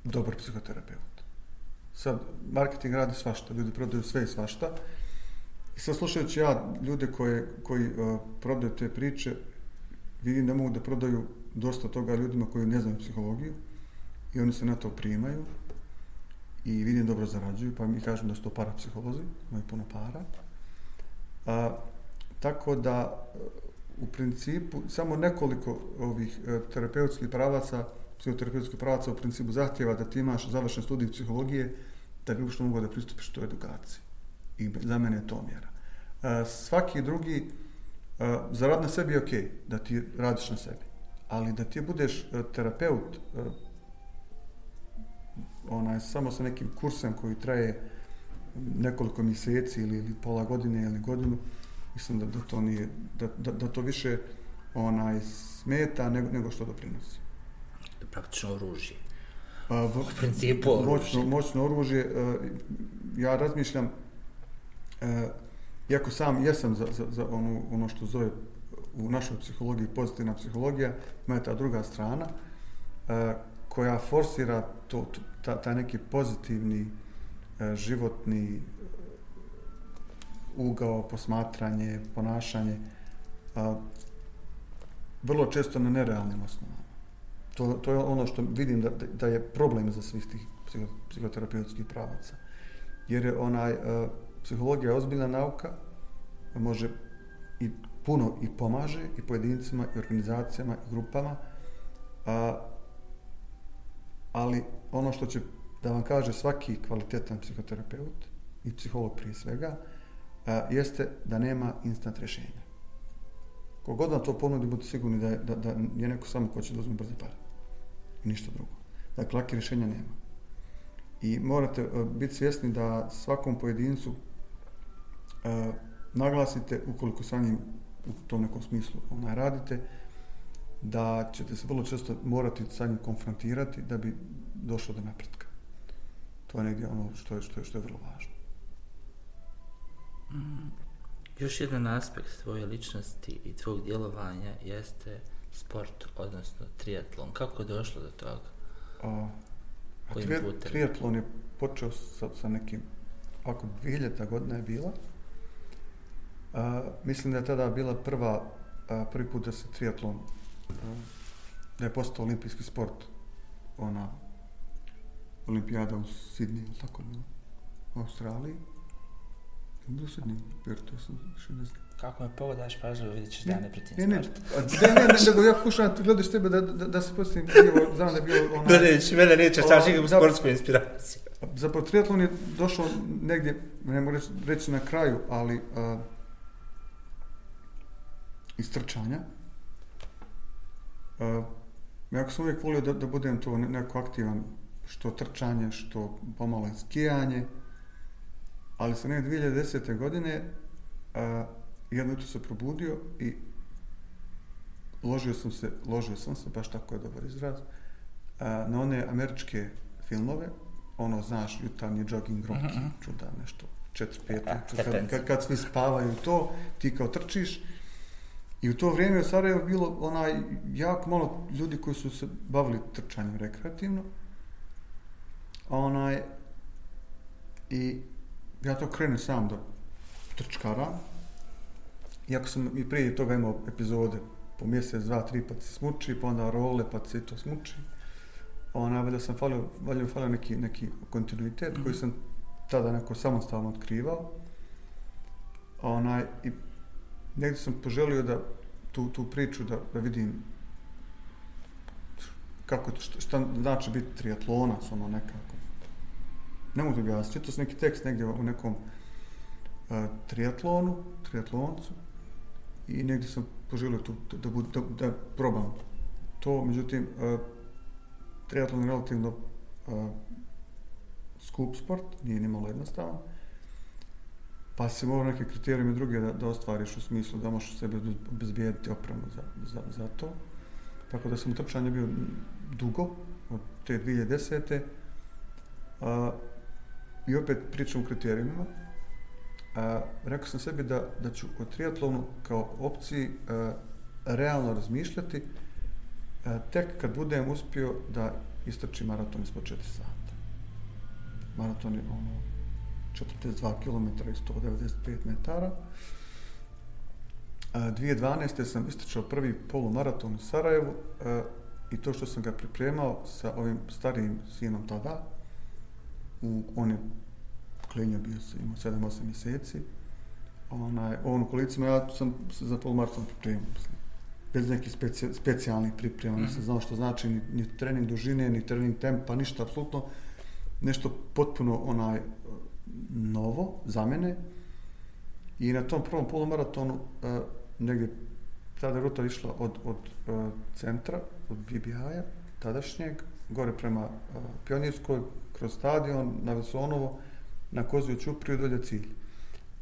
dobar psihoterapeut. Sad, marketing radi svašta, ljudi prodaju sve i svašta. I sad slušajući ja ljude koje, koji uh, prodaju te priče, vidim da mogu da prodaju dosta toga ljudima koji ne znaju psihologiju i oni se na to primaju i vidim dobro zarađuju, pa mi kažem da su to parapsiholozi, imaju puno para. A, tako da, e, u principu, samo nekoliko ovih e, terapeutskih pravaca, psihoterapeutskih pravaca u principu zahtjeva da ti imaš završen studij psihologije da bi uopšte mogao da pristupiš toj edukaciji. I za mene je to mjera. E, svaki drugi, e, za rad na sebi je okej, da ti radiš na sebi. Ali da ti budeš e, terapeut, e, onaj, samo sa nekim kursem koji traje nekoliko mjeseci ili, ili pola godine ili godinu, mislim da, da to nije, da, da, da to više onaj smeta nego, nego što doprinosi. Praktično oružje. A, v, U principu oružje. moćno, moćno oružje. e, Ja razmišljam, e, iako sam jesam za, za, za ono, ono što zove u našoj psihologiji pozitivna psihologija, ima je ta druga strana e, koja forsira to, to, ta, taj neki pozitivni e, životni ugao, posmatranje, ponašanje, a, vrlo često na nerealnim osnovama. To, to je ono što vidim da, da je problem za svih tih psiho, psihoterapeutskih pravaca. Jer je onaj, a, psihologija je ozbiljna nauka, može i puno i pomaže i pojedincima, i organizacijama, i grupama, a, ali ono što će da vam kaže svaki kvalitetan psihoterapeut i psiholog prije svega, a, jeste da nema instant rješenja. Kogod vam to ponudi, budite sigurni da je, da, da je neko samo ko će da uzme brze pare. I ništa drugo. Dakle, laki rješenja nema. I morate e, biti svjesni da svakom pojedincu uh, naglasite, ukoliko sa njim u tom nekom smislu onaj radite, da ćete se vrlo često morati sa njim konfrontirati da bi došlo do napretka. To je negdje ono što je, što je, što je vrlo važno. Mm. Još jedan aspekt tvoje ličnosti i tvog djelovanja jeste sport, odnosno triatlon. Kako je došlo do toga? A, Kojim tri, putem? triatlon je počeo sa, sa nekim, ako 2000 godina je bila, a, mislim da je tada bila prva, a, prvi put da se triatlon, a, da je postao olimpijski sport, ona olimpijada u Sidniju, tako bilo, u Australiji. Sidniju, jer to sam više ne znam. Kako me pogledaš pažljivo, vidjet ćeš da ja ne pratim ne, ne, ne, ne, ne, nego ja pokušavam, gledaš tebe da, da, da se postavim krivo, znam da je bilo ona... Gledajući mene nećeš O, tražiti nikakvu da- sportsku inspiraciju. Zapravo triatlon je došao negdje, ne mogu reći, reći na kraju, ali uh, iz trčanja. Uh, jako sam uvijek volio da, da budem to ne- neko aktivan, što trčanje, što pomalo skijanje, ali sam negdje 2010. godine uh, jedno jutro se probudio i ložio sam se, ložio sam se, baš tako je dobar izraz, uh, na one američke filmove, ono, znaš, jutarnji jogging roki, Mhm, mhm. čuda, nešto, četiri, pet, A, ujutro, kad, stepence. kad, kad svi spavaju to, ti kao trčiš, I u to vrijeme u Sarajevu bilo onaj jako malo ljudi koji su se bavili trčanjem rekreativno. A onaj i ja to krenem sam da trčkaram. Iako sam i prije toga imao epizode po mjesec, dva, tri, pa se smuči, pa onda role, pa se to smuči. Ona, valjda sam falio, valjda falio neki, neki kontinuitet mm -hmm. koji sam tada neko samostalno otkrivao. Onaj, i negdje sam poželio da tu, tu priču da, da vidim kako, šta, šta znači biti triatlonac, ono nekako. Ne mogu da objasniti, čitao sam neki tekst negdje u nekom e, uh, triatlonu, triatloncu i negdje sam poželio tu da, da, da, da probam to, međutim, e, uh, triatlon je relativno uh, skup sport, nije ni malo jednostavan, pa se mora neke kriterijume druge da, da ostvariš u smislu da možeš sebe obezbijediti opremu za, za, za to. Tako da sam u trčanju bio dugo, od te 2010. A, I opet pričam o kriterijumima. A, rekao sam sebi da, da ću o triatlonu kao opciji a, realno razmišljati a, tek kad budem uspio da istrčim maraton ispod 4 sata. Maraton je ono 42 km i 195 metara. E, a, 2012. sam istrčao prvi polumaraton u Sarajevu a, i to što sam ga pripremao sa ovim starijim sinom tada, u, on je klinio bio se, imao 7-8 mjeseci, onaj, on u kolicima, ja sam se za polumaraton pripremao, mislim, bez nekih speci, specijalnih priprema, nisam znao što znači ni, ni trening dužine, ni trening tempa, ništa, apsolutno nešto potpuno onaj novo za mene. I na tom prvom polumaratonu, uh, negdje, tada ruta išla od, od uh, centra, od BBI-a, tadašnjeg, gore prema uh, Pionirskoj, kroz stadion, na Vesonovo, na Koziju Čupriju dolje cilj.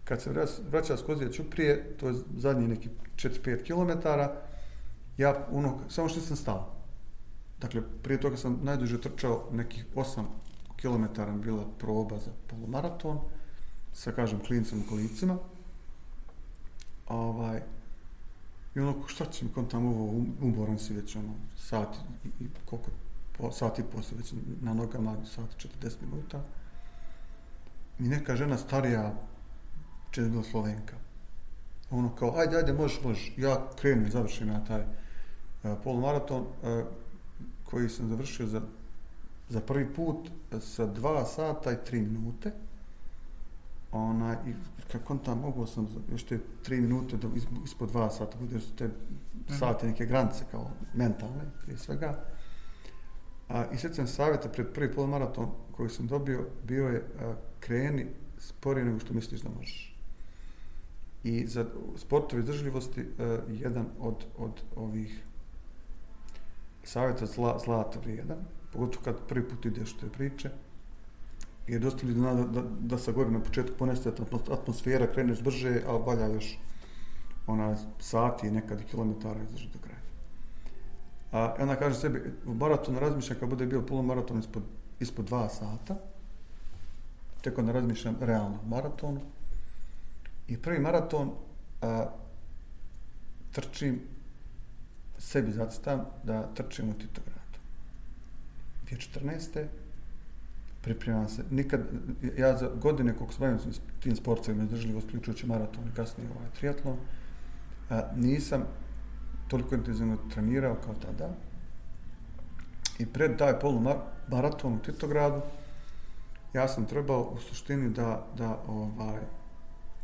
Kad se vraća s Kozije Ćuprije, to je zadnji neki 4-5 km, ja ono, samo što sam stao. Dakle, prije toga sam najduže trčao nekih 8 km bila proba za polumaraton, sa, kažem, klincem u kolicima. Ovaj, I ono, šta će mi kon tamo ovo, umoran si već, ono, sat i, i koliko, po, sat i posle već na nogama, sat 40 minuta. I neka žena starija, če je bila Slovenka. Ono kao, ajde, ajde, možeš, možeš. Ja krenem završim na taj uh, polumaraton uh, koji sam završio za, za prvi put sa dva sata i tri minute. Ona, i kako on tam mogu sam još te tri minute do, ispod dva sata, bude te mhm. sate neke granice kao mentalne prije svega. A, I sjećam savjeta pred prvi polumaraton koji sam dobio, bio je a, kreni sporije nego što misliš da možeš. I za sportove izdržljivosti e, jedan od, od ovih savjeta zla, zlata vrijedan, pogotovo kad prvi put ideš te priče, jer dosta ljudi da, da, da sa gore na početku poneste atmosfera, kreneš brže, ali valja još ona sati, nekad i kilometara izdržati. A ona kaže sebi, u maratonu razmišljam kad bude bio polumaraton ispod, ispod dva sata, tek onda razmišljam realno maratonu, I prvi maraton a, trčim, sebi zacrtam da trčim u Titogradu. 2014. pripremam se. Nikad, ja za godine koliko sam s tim sportovima, izdržljivo, uključujući maraton i kasnije ovaj triatlon, a, nisam toliko intenzivno trenirao kao tada. I pred taj polu maraton u Titogradu, ja sam trebao u suštini da, da ovaj,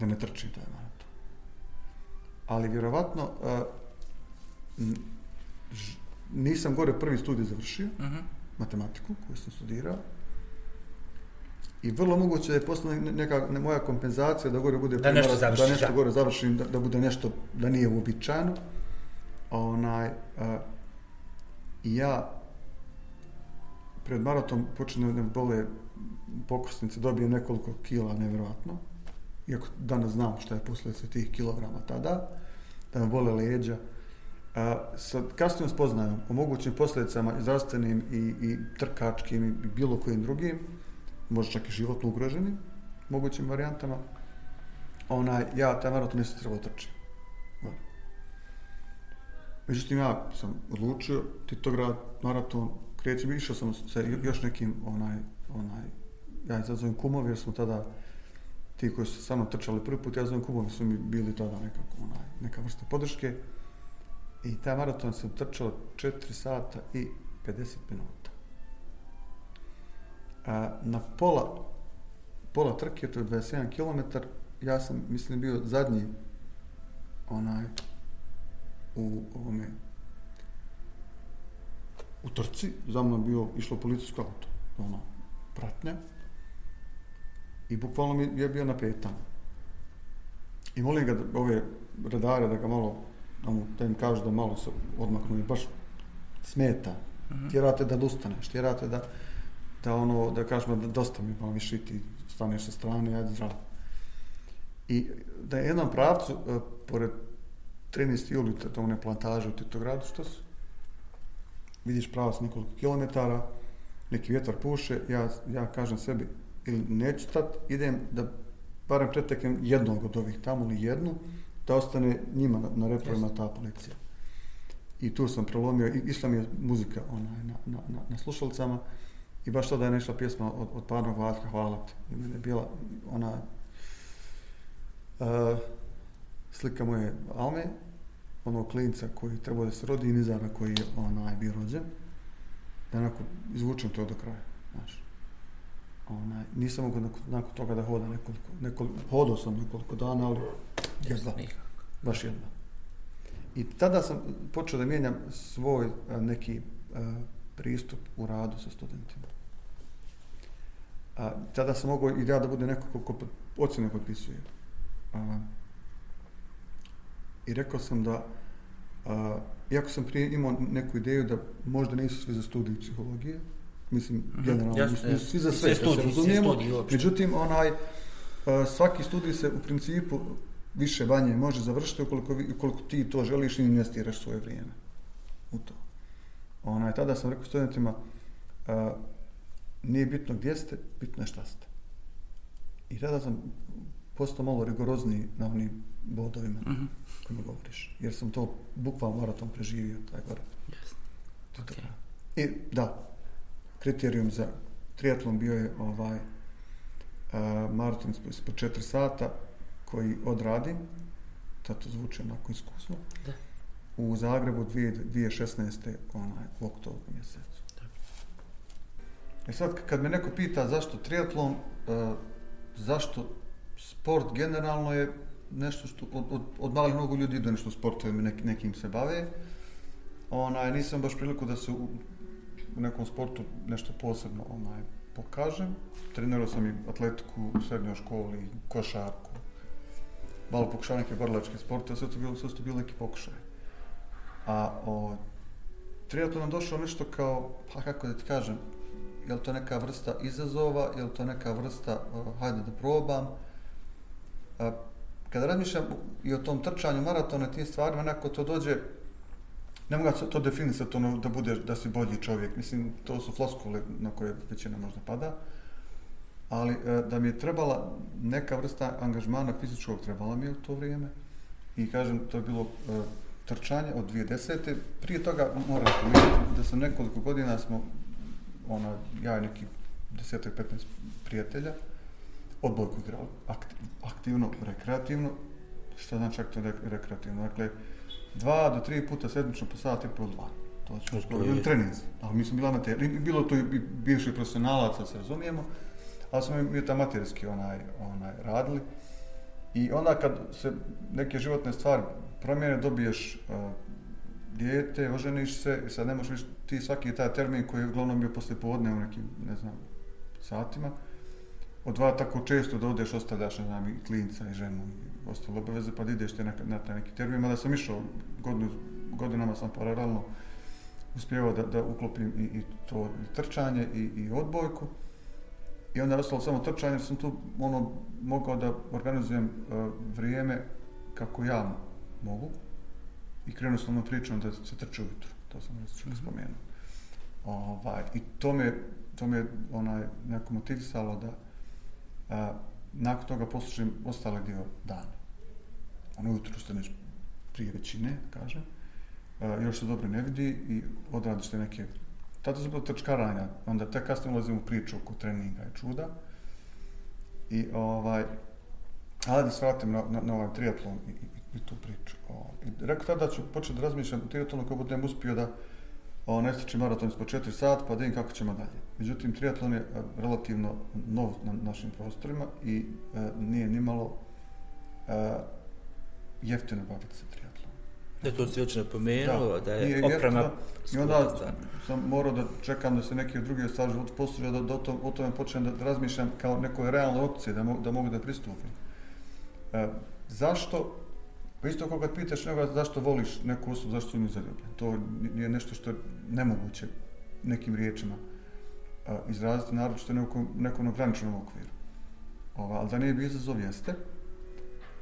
da ne trčim taj maraton. Ali vjerovatno uh, nisam gore prvi studij završio, uh mhm. -huh. matematiku koju sam studirao, I vrlo moguće da je postala neka ne, moja kompenzacija da gore bude da nešto, završi, da nešto gore završim, da, da bude nešto da nije uobičajeno. Onaj, uh, ja pred maraton počne da bole pokosnice, dobijem nekoliko kila, nevjerojatno iako danas znam šta je posljedica tih kilograma tada, da me bole leđa. E, A, sa kasnijom spoznajom o mogućim posljedicama i zdravstvenim i, i trkačkim i bilo kojim drugim, možda čak i životno ugroženim, mogućim varijantama, onaj, ja taj maraton nisam trebao trčiti. Međutim, ja sam odlučio, Titograd, maraton, krećem, išao sam sa još nekim, onaj, onaj, ja izazovem kumovi, jer smo tada, ti koji su samo trčali prvi put, ja znam kumovi, su mi bili tada nekako onaj, neka vrsta podrške. I taj maraton sam trčao 4 sata i 50 minuta. A, na pola, pola trke, to je 27 km, ja sam, mislim, bio zadnji onaj, u ovome, u trci, za mnom bio išlo policijsko auto, ono, pratnja, I bukvalno mi je bio na petama. I molim ga, da, ove redare, da ga malo, da, mu, da im kažu da malo se odmaknu i baš smeta. Mm -hmm. Tjerate da ustaneš, tjerate da, da ono, da kažemo da dosta mi malo više ti staneš sa strane, ajde zdravo. I da je jednom pravcu, uh, pored 13. juli, to one plantaže u Titogradu, što su, vidiš pravac nekoliko kilometara, neki vjetar puše, ja, ja kažem sebi, ili neću stat, idem da barem preteknem jednog od ovih tamo ili jednu, da ostane njima na, na reprojima ta policija. I tu sam prelomio, i išla mi je muzika onaj, na, na, na, na slušalcama, i baš tada je nešla pjesma od, od parnog Vatka, hvala ti. I mene je bila ona uh, slika moje Alme, onog klinca koji treba da se rodi i Nizara koji je onaj bio rođen, da onako izvučem to do kraja. Znaš onaj, nisam mogao nakon toga da hoda nekoliko, nekoliko, hodao sam nekoliko dana, ali jedna, baš jedna. I tada sam počeo da mijenjam svoj neki a, pristup u radu sa studentima. A, tada sam mogao i ja da bude neko ko, ko ocjene potpisuje. A, I rekao sam da, a, iako sam prije imao neku ideju da možda nisu svi za studiju psihologije, mislim, Mhm, generalno, jasno, nisu, svi za Svi sve, da se razumijemo. Međutim, onaj, a, svaki studij se u principu više banje može završiti ukoliko, ukoliko ti to želiš i investiraš svoje vrijeme u to. Onaj, tada sam rekao studentima, a, nije bitno gdje ste, bitno je šta ste. I tada sam postao malo rigorozniji na onim bodovima Mhm. kojima govoriš. Jer sam to bukvalno maraton preživio, taj gore. Jasno. Okej. I da, kriterijum za triatlon bio je ovaj a, maraton ispod ispod 4 sata koji odradim, tad to zvuči onako iskusno, Da. u Zagrebu 2000 2016. onaj, u oktobru mjesecu. E sad, kad me neko pita zašto triatlon, uh, zašto sport generalno je nešto što od, od, od malih mnogo ljudi ide nešto sportovima, nek, nekim se bave. Onaj, nisam baš priliku da se u, u nekom sportu nešto posebno onaj, pokažem. Trenirao sam i atletiku u srednjoj školi, košarku, malo pokušao neke borilačke sporte, sve to bilo, sve to bilo neki pokušaj. A o, triatlon nam došao nešto kao, pa kako da ti kažem, je li to neka vrsta izazova, je li to neka vrsta, uh, hajde da probam. A, kada razmišljam i o tom trčanju maratona i tim stvarima, nekako to dođe, ne mogu ja to definisati ono, da budeš, da si bolji čovjek. Mislim, to su floskule na koje većina možda pada. Ali e, da mi je trebala neka vrsta angažmana fizičkog, trebala mi je u to vrijeme. I kažem, to je bilo e, trčanje od 2010. Prije toga moram spomenuti da sam nekoliko godina smo, ono, ja i neki desetak, 15 prijatelja, odbojku igrali, aktiv, aktivno, rekreativno, što znači aktivno rek- rekreativno, dakle, dva do tri puta sedmično po sat i po dva. To su je- bili treninzi, ali mi smo bili amateri, bilo to i bivših profesionalaca, se razumijemo, ali smo mi to amaterski onaj, onaj, radili. I onda kad se neke životne stvari promijene, dobiješ uh, dijete, oženiš se, i sad ne možeš ti svaki taj termin koji je uglavnom bio posle podne u nekim, ne znam, satima, odvaja tako često da odeš, ostavljaš, ne znam, i klinca i ženu i ostale obaveze, pa da ideš te na, na taj neki termin, mada sam išao, godinu, godinama sam paralelno uspjevao da, da uklopim i, i to i trčanje i, i odbojku. I onda je ostalo samo trčanje, jer sam tu ono, mogao da organizujem uh, vrijeme kako ja mogu. I krenuo sam na pričom da se trče ujutro. To sam već mm -hmm. spomenuo. Ovaj, I to me, to me onaj, neko motivisalo da a, nakon toga poslušam ostale dio dana. Ono jutro staneš prije većine, kažem. A, još se dobro ne vidi i odradiš te neke tada su bilo trčkaranja, onda tek kasnije ulazim u priču oko treninga i čuda. I ovaj, ali da se vratim na, na, na ovaj triatlon i, i, i tu priču. O, i rekao tada ću početi da razmišljam o triatlonu kako budem uspio da o, ne stičem maraton ispod 4 sat, pa da vidim kako ćemo dalje. Međutim, triatlon je a, relativno nov na našim prostorima i a, nije nimalo a, jeftino baviti se triatlon. Da, to si već napomenuo, da, da je nije oprema jeftino. I onda sam morao da čekam da se neke druge stvari život posluže, da, da o, to, o tome počnem da, da razmišljam kao nekoj realnoj opcije, da, mo, da mogu da pristupim. E, zašto, pa isto koga pitaš nekoga zašto voliš neku osobu, zašto si nju zaljubljen, to nije nešto što je nemoguće nekim riječima izraziti, naročito nekom, nekom ograničenom okviru. Ova, ali da nije bio izazov jeste,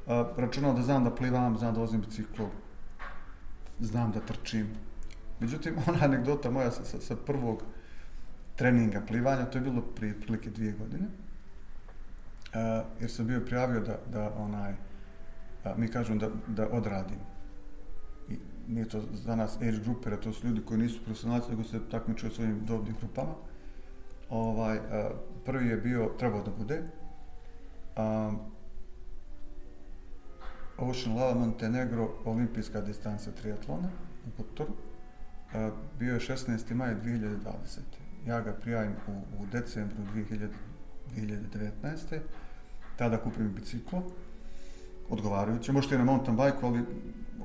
a, računao da znam da plivam, znam da vozim biciklom, znam da trčim. Međutim, ona anegdota moja sa, sa, sa prvog treninga plivanja, to je bilo prije prilike dvije godine, a, jer sam bio prijavio da, da onaj, a, mi kažem da, da odradim. I nije to za nas age grupera, to su ljudi koji nisu profesionalci, nego se takmičuju svojim dobnim grupama. Ovaj, a, prvi je bio, trebao da bude, a, Ocean Lava Montenegro, olimpijska distanca triatlona u Kotoru. A, bio je 16. maj 2020. Ja ga prijavim u, u decembru 2000, 2019. Tada kupim biciklo, odgovarajuće. Možete i na mountain bike, ali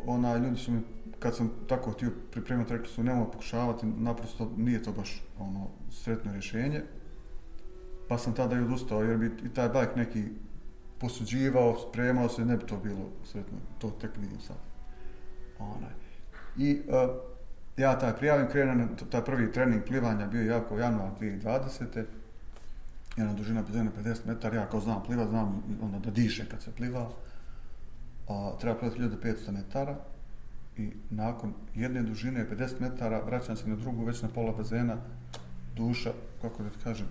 ona, ljudi su mi, kad sam tako htio pripremati, rekli su nemoj pokušavati, naprosto nije to baš ono sretno rješenje. Pa sam tada i odustao, jer bi i taj bajk neki posuđivao, spremao se, ne bi to bilo sretno, to tek vidim sad. Onaj. I uh, ja taj prijavim, krenem, taj prvi trening plivanja bio jako januar 2020. Jedna dužina bazena 50 metara, ja kao znam plivat, znam onda da diše kad se pliva. A, treba plivati 1500 metara i nakon jedne dužine 50 metara vraćam se na drugu, već na pola bazena, duša, kako da ti kažem,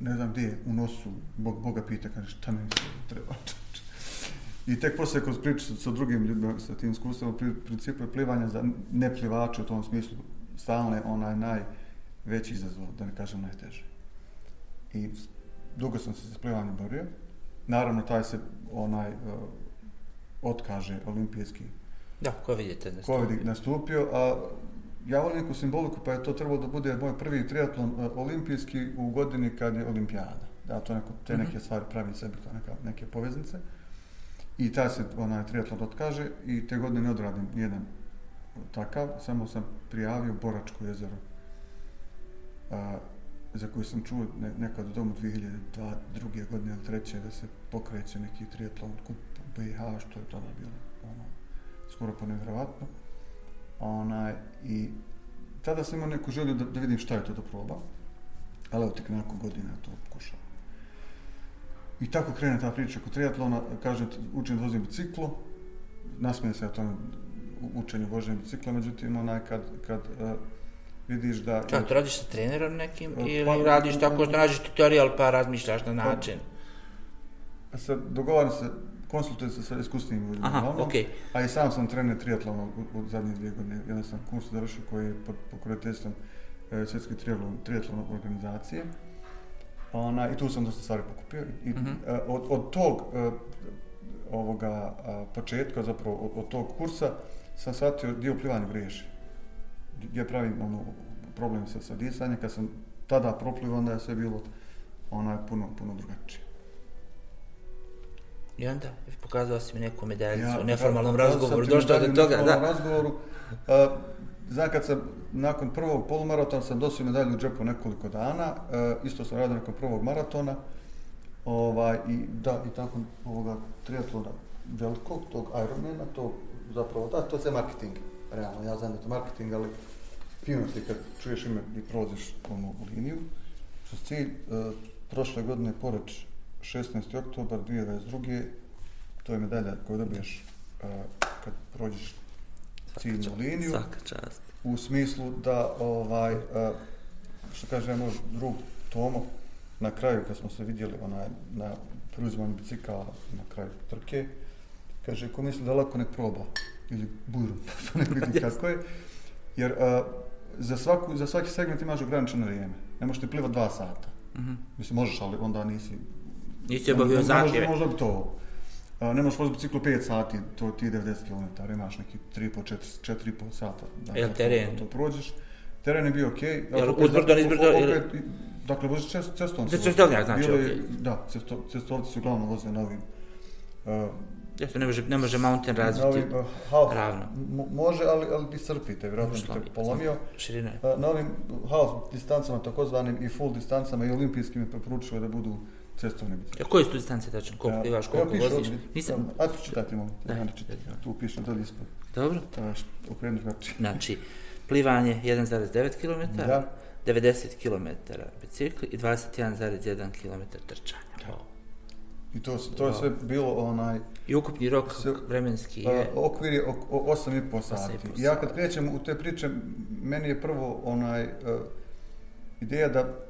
ne znam gdje je, u nosu, Bog, Boga pita, kaže, šta mi treba. I tek posle kod priče sa, sa drugim ljudima, sa tim iskustvom, pri, principu je plivanja za neplivače u tom smislu stalne onaj najveći izazov, da ne kažem najteže. I dugo sam se sa plivanjem borio. Naravno, taj se onaj uh, otkaže olimpijski Da, ko vidite nastupio. Ko vidite nastupio, a ja volim neku simboliku, pa je to trebalo da bude moj prvi triatlon uh, olimpijski u godini kad je olimpijada. Da, to neko, te mhm. neke stvari pravi sebi kao neka, neke poveznice. I ta se onaj triatlon otkaže i te godine ne odradim jedan takav, samo sam prijavio Boračko jezero. A, za koju sam čuo ne, nekad u domu 2002. godine ili treće da se pokreće neki triatlon kup BiH, što je tada bilo ono, skoro pa nevjerovatno. Onaj, I tada sam imao neku želju da, da vidim šta je to da proba. Ali evo tek nekako godina to pokušao. I tako krene ta priča kod triatlona, kažem, učim da vozim biciklo, nasmijem se o tome učenju voženja bicikla, međutim, onaj, kad, kad uh, vidiš da... Čak, to radiš sa trenerom nekim ili pa, radiš uh, tako što nađeš tutorial pa razmišljaš na način? Pa, sad, dogovaram se, konsultujem se sa iskusnim ljudima, Aha, okay. a i sam sam trener triatlona u, u zadnjih dvije godine. Jedan sam kurs završio koji je pod pokroviteljstvom e, svjetske triatlon, triatlon organizacije. Ona, I tu sam dosta stvari pokupio. I, mm -hmm. od, od tog uh, ovoga uh, početka, zapravo od, od tog kursa, sam shvatio dio plivanja griješi. Gdje pravim ono, problem sa, sa disanjem, kad sam tada proplivao, onda je sve bilo onaj puno, puno drugačije. I onda pokazao si mi neku medaljicu ja, u neformalnom razgovoru, došlo do toga, da. razgovoru, uh, Znam kad sam nakon prvog polumaratona sam dosio medalju u džepu nekoliko dana, e, isto sam radio nakon prvog maratona, ovaj, i da, i tako ovoga triatlona velikog, tog Ironmana, to zapravo, da, to je marketing, realno, ja znam da to marketing, ali fino ti kad čuješ ime i prolaziš onu liniju. Što cilj, e, prošle godine, poreč 16. oktober 2022. To je medalja koju dobiješ e, kad prođeš ciljnu liniju. Svaka čast. U smislu da, ovaj, uh, što kaže moj drug Tomo, na kraju kad smo se vidjeli onaj, na preuzimanju bicikala na kraju trke, kaže, ko misli da lako nek proba, ili buru, pa nek vidi kako je, jer uh, za, svaku, za svaki segment imaš ograničeno vrijeme. Ne možeš ti plivati dva sata. Mm -hmm. Mislim, možeš, ali onda nisi... Nisi obavio zahtjeve. Možda bi to A, ne možeš voziti biciklu 5 sati, to ti je 90 km, imaš neki 3,5, 4, 4,5 sata. Da, Jel teren? To, to prođeš. Teren je bio okej. Okay. Jel uzbrdo, nizbrdo? Opet, dakle, voziš čest, cestovnicu. Cestovnjak znači, okej. Okay. Da, cesto, cestovnici su uglavnom vozili na ovim. Uh, Jesu, ne može, ne može mountain razviti uh, half, ravno. Može, ali, ali ti srpite, vjerojatno bi te polomio. Širine. Uh, na ovim half distancama, takozvanim i full distancama i olimpijskim je preporučilo da budu cestovne bicikle. A koje su tu distance tačno? Koliko plivaš, koliko ja, voziš? Nisam... A tu čitajte molim. Da, ja Tu pišem dolje ispod. Dobro. Okrenuš znači. Znači, plivanje 1,9 km, da. 90 km bicikli i 21,1 km trčanja. Da. I to, to je sve bilo onaj... I ukupni rok sve, vremenski je... Uh, okvir je 8,5 sati. I ja kad krećem u te priče, meni je prvo onaj uh, ideja da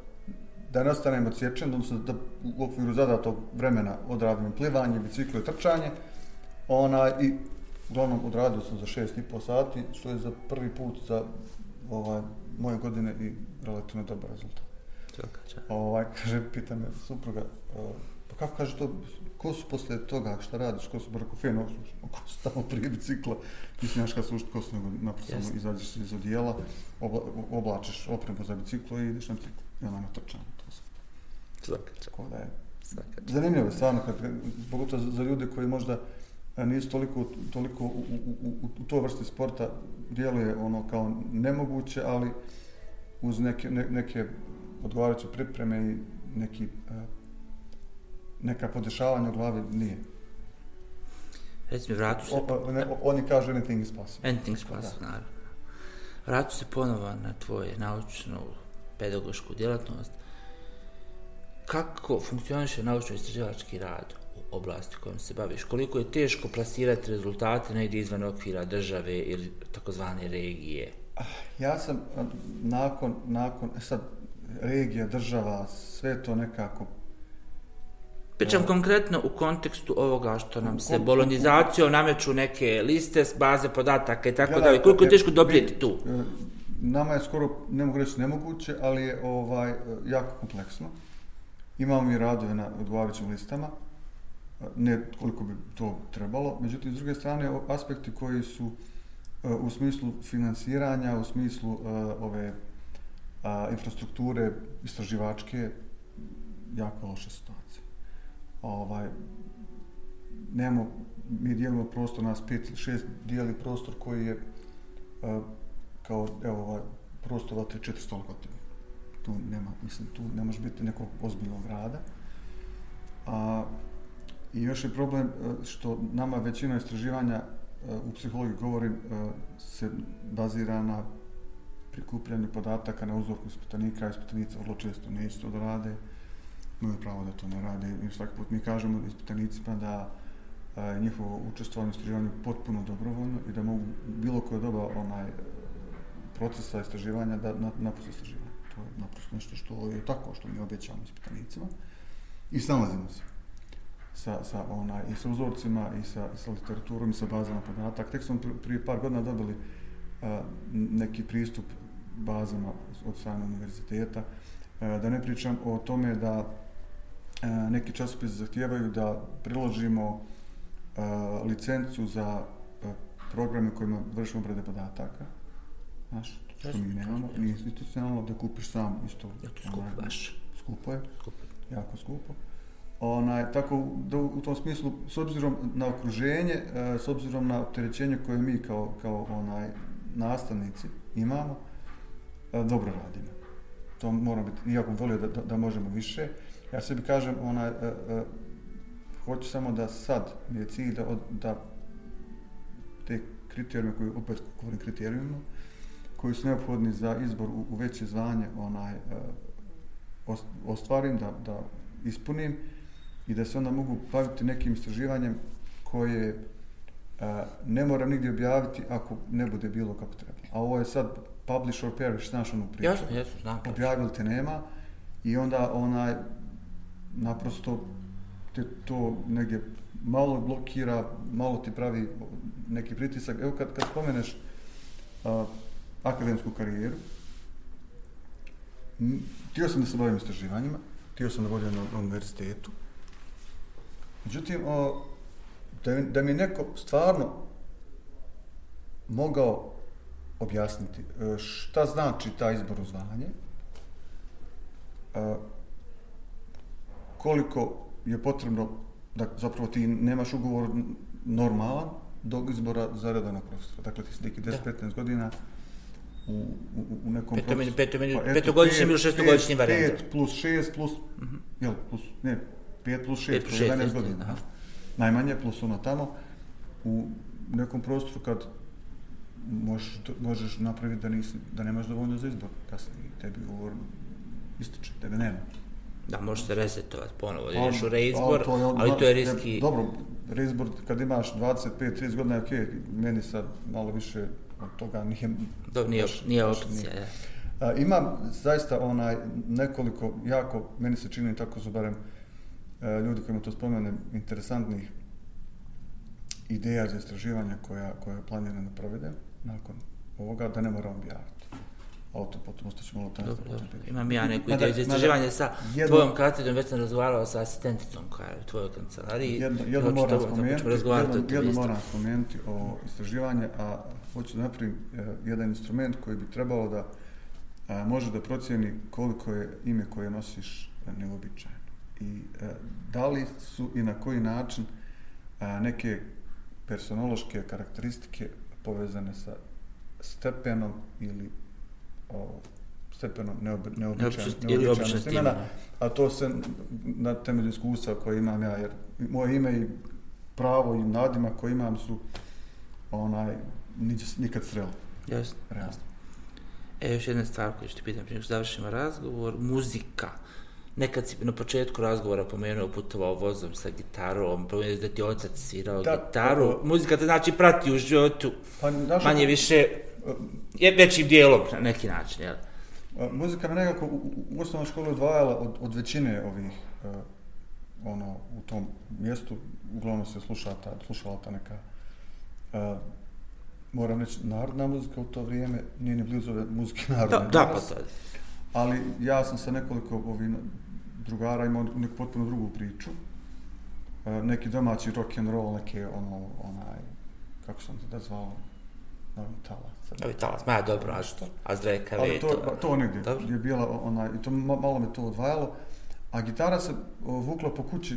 da ne ostanem odsječen, odnosno da u okviru zadatog vremena odradim plivanje, biciklo i trčanje. Ona, I uglavnom odradio sam za šest i pol sati, što je za prvi put za ovaj, moje godine i relativno dobar rezultat. Ovaj, kaže, pita me supruga, pa kako kaže to, ko su posle toga, šta radiš, ko su brako feno, ko su tamo prije bicikla, mislim, znaš kad slušati, ko su nego naprosto izađeš iz odijela, obla, oblačiš opremu za biciklo i ideš na biciklo. I onda na trčanje. Svaka čast. da je zanimljivo je stvarno, kad, zbog za, ljude koji možda e, nisu toliko, toliko u, u, u, u to vrsti sporta djeluje ono kao nemoguće, ali uz neke, ne, neke odgovarajuće pripreme i neki uh, neka podešavanja u glavi nije. Reci mi, vratu se... O, ne, oni kažu anything is possible. Anything is possible, naravno. Vratu se ponovo na tvoje naučnu pedagošku djelatnost. Kako funkcioniše naučno-istraživački rad u oblasti kojom se baviš? Koliko je teško plasirati rezultate negdje izvan okvira države ili takozvane regije? Ja sam nakon, nakon, e sad, regija, država, sve to nekako Pričam konkretno u kontekstu ovoga što nam se bolonizacijom nameću neke liste s baze podataka i tako dalje. Koliko je teško dobijeti tu? E, Nama je skoro, ne mogu reći nemoguće, ali je ovaj jako kompleksno. Imamo i radove na odgovarajućim listama, e, ne koliko bi to trebalo. Međutim, s druge strane, aspekti koji su e, u smislu finansiranja, u smislu e, ove infrastrukture istraživačke, jako loša situacija ovaj, nemamo, mi dijelimo prostor, nas pet ili šest dijeli prostor koji je kao, evo, ovaj, prostor od 3-4. Tu nema, mislim, tu ne može biti nekog ozbiljnog rada. A, I još je problem e, što nama većina istraživanja e, u psihologiji govorim e, se bazira na prikupljanju podataka na uzorku ispitanika, ispitanica vrlo često neće to da rade imaju pravo da to ne rade. I svaki put mi kažemo ispitanicima da je njihovo učestvovanje u istraživanju potpuno dobrovoljno i da mogu bilo koje doba onaj procesa istraživanja da napuste istraživanje. To je naprosto nešto što je tako što mi obećavamo ispitanicima. I snalazimo se sa, sa, onaj, i sa uzorcima, i sa, sa literaturom, i sa bazama podataka. Tek smo prije par godina dobili a, neki pristup bazama od strane univerziteta. A, da ne pričam o tome da a, neki časopisi zahtijevaju da priložimo a, licencu za programe kojima vršimo obrade podataka. Znaš, što mi nemamo, ni institucionalno, da kupiš sam isto. Ja to skupo baš. Skupo je, skupo. jako skupo. Onaj, tako da u tom smislu, s obzirom na okruženje, s obzirom na opterećenje koje mi kao, kao onaj nastavnici imamo, dobro radimo. To mora biti, iako volio da, da, da možemo više, Ja sebi kažem, ona, e, e, hoću samo da sad mi je cilj da, od, da te kriterijume, koji opet govorim kriterijumima, koji su neophodni za izbor u, u veće zvanje, onaj, e, ostvarim, da, da ispunim i da se onda mogu baviti nekim istraživanjem koje e, ne moram nigdje objaviti ako ne bude bilo kako treba. A ovo je sad publish or perish, znaš onu priču. Jasno, jasno, znam. Objavili te nema i onda onaj, naprosto te to negdje malo blokira, malo ti pravi neki pritisak. Evo kad, kad spomeneš a, akademsku karijeru, tio sam da se bavim istraživanjima, tio sam da vodim na univerzitetu. Međutim, a, da, da mi neko stvarno mogao objasniti e, šta znači ta izbor u zvanje, koliko je potrebno da zapravo ti nemaš ugovor normalan do izbora za redovnog profesora. Dakle, ti si neki 10-15 godina u, u, u nekom peto procesu. Peto, peto, pa, petogodišnji ili šestogodišnji varijant. 5 plus 6 plus, mm -hmm. jel, plus, ne, 5 plus 6, 5 plus 6 11 godina. Aha. Najmanje, plus ono tamo, u nekom prostoru kad možeš, možeš napraviti da, nisi, da nemaš dovoljno za izbor kasnije, tebi ugovor ističe, tebe nema. Da, može se resetovati ponovo, ideš u reizbor, ali to je riski... Dobro, reizbor kad imaš 25-30 godina, ok, meni sad malo više toga nije... Dobro, nije, baš, nije opcija, ja. A, imam zaista onaj nekoliko, jako, meni se čini tako su barem e, ljudi kojima to spomene, interesantnih ideja za istraživanje koja, koja je planirana da provedem nakon ovoga, da ne moram objaviti auto, potom ostaću malo tamo. Dobro, dobro. Imam ja neku ideju za istraživanje sa jedno, tvojom katedrom, već sam razgovarao sa asistenticom koja je u tvojoj kancelariji. Jedno, jedno moram spomenuti, jedno, jedno moram spomenuti o istraživanje, a hoću da napravim uh, jedan instrument koji bi trebalo da uh, može da procijeni koliko je ime koje nosiš uh, neobičajno. I uh, da li su i na koji način uh, neke personološke karakteristike povezane sa stepenom ili o stepeno neobi, Neobičan- ili neobičaja, običan neobičaja stimul. a to se na temelju iskustva koje imam ja, jer moje ime i pravo i nadimak koje imam su onaj, nikad sreli, Jasno. realno. E, još jedna stvar koju ću ti pitam prije završimo razgovor, muzika. Nekad si na početku razgovora pomenuo putovao vozom sa gitarom, pomenuo da ti otac svirao Da, gitaru. ovo- Muzika te znači prati u životu, Pa, znaš, manje više, je većim dijelom na neki način, jel? A, Muzika me nekako u- u osnovnoj školi odvajala od, od većine ovih uh, ono, u tom mjestu, uglavnom se slušala ta, slušala ta neka uh, moram reći, narodna muzika u to vrijeme, nije ni blizu ove muzike narodne Da, da, pa to. ali ja sam sa nekoliko ovih drugara imao neku potpuno drugu priču. Uh, neki domaći rock and roll, neke ono, onaj, kako sam to da zvao, Novi talas. Ovi talas, ma dobro, a što? A zdreka, Ali to, to, to negdje Dobro. je bila ona, i to ma- malo me to odvajalo. A gitara se o, vukla po kući,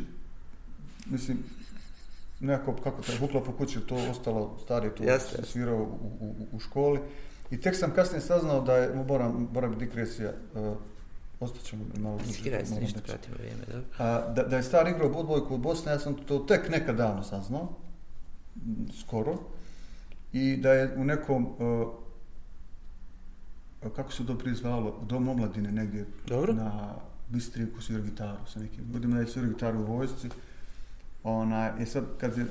mislim, nekako, kako te, vukla po kući, to ostalo stari tu, jasne. svirao u, u, u, školi. I tek sam kasnije saznao da je, moram, mora biti digresija, uh, ostaćemo malo duže. Skiraj se, moram ništa pratimo vrijeme, dobro? A, da, da je star igrao budbojku od Bosne, ja sam to tek nekad davno saznao, skoro, i da je u nekom, uh, kako se to prije zvalo, u Domu omladine negdje Dobro. na Bistrijeku svirao gitaru sa nekim ljudima, da je svirao gitaru u vojsci. Ona, I sad, kad je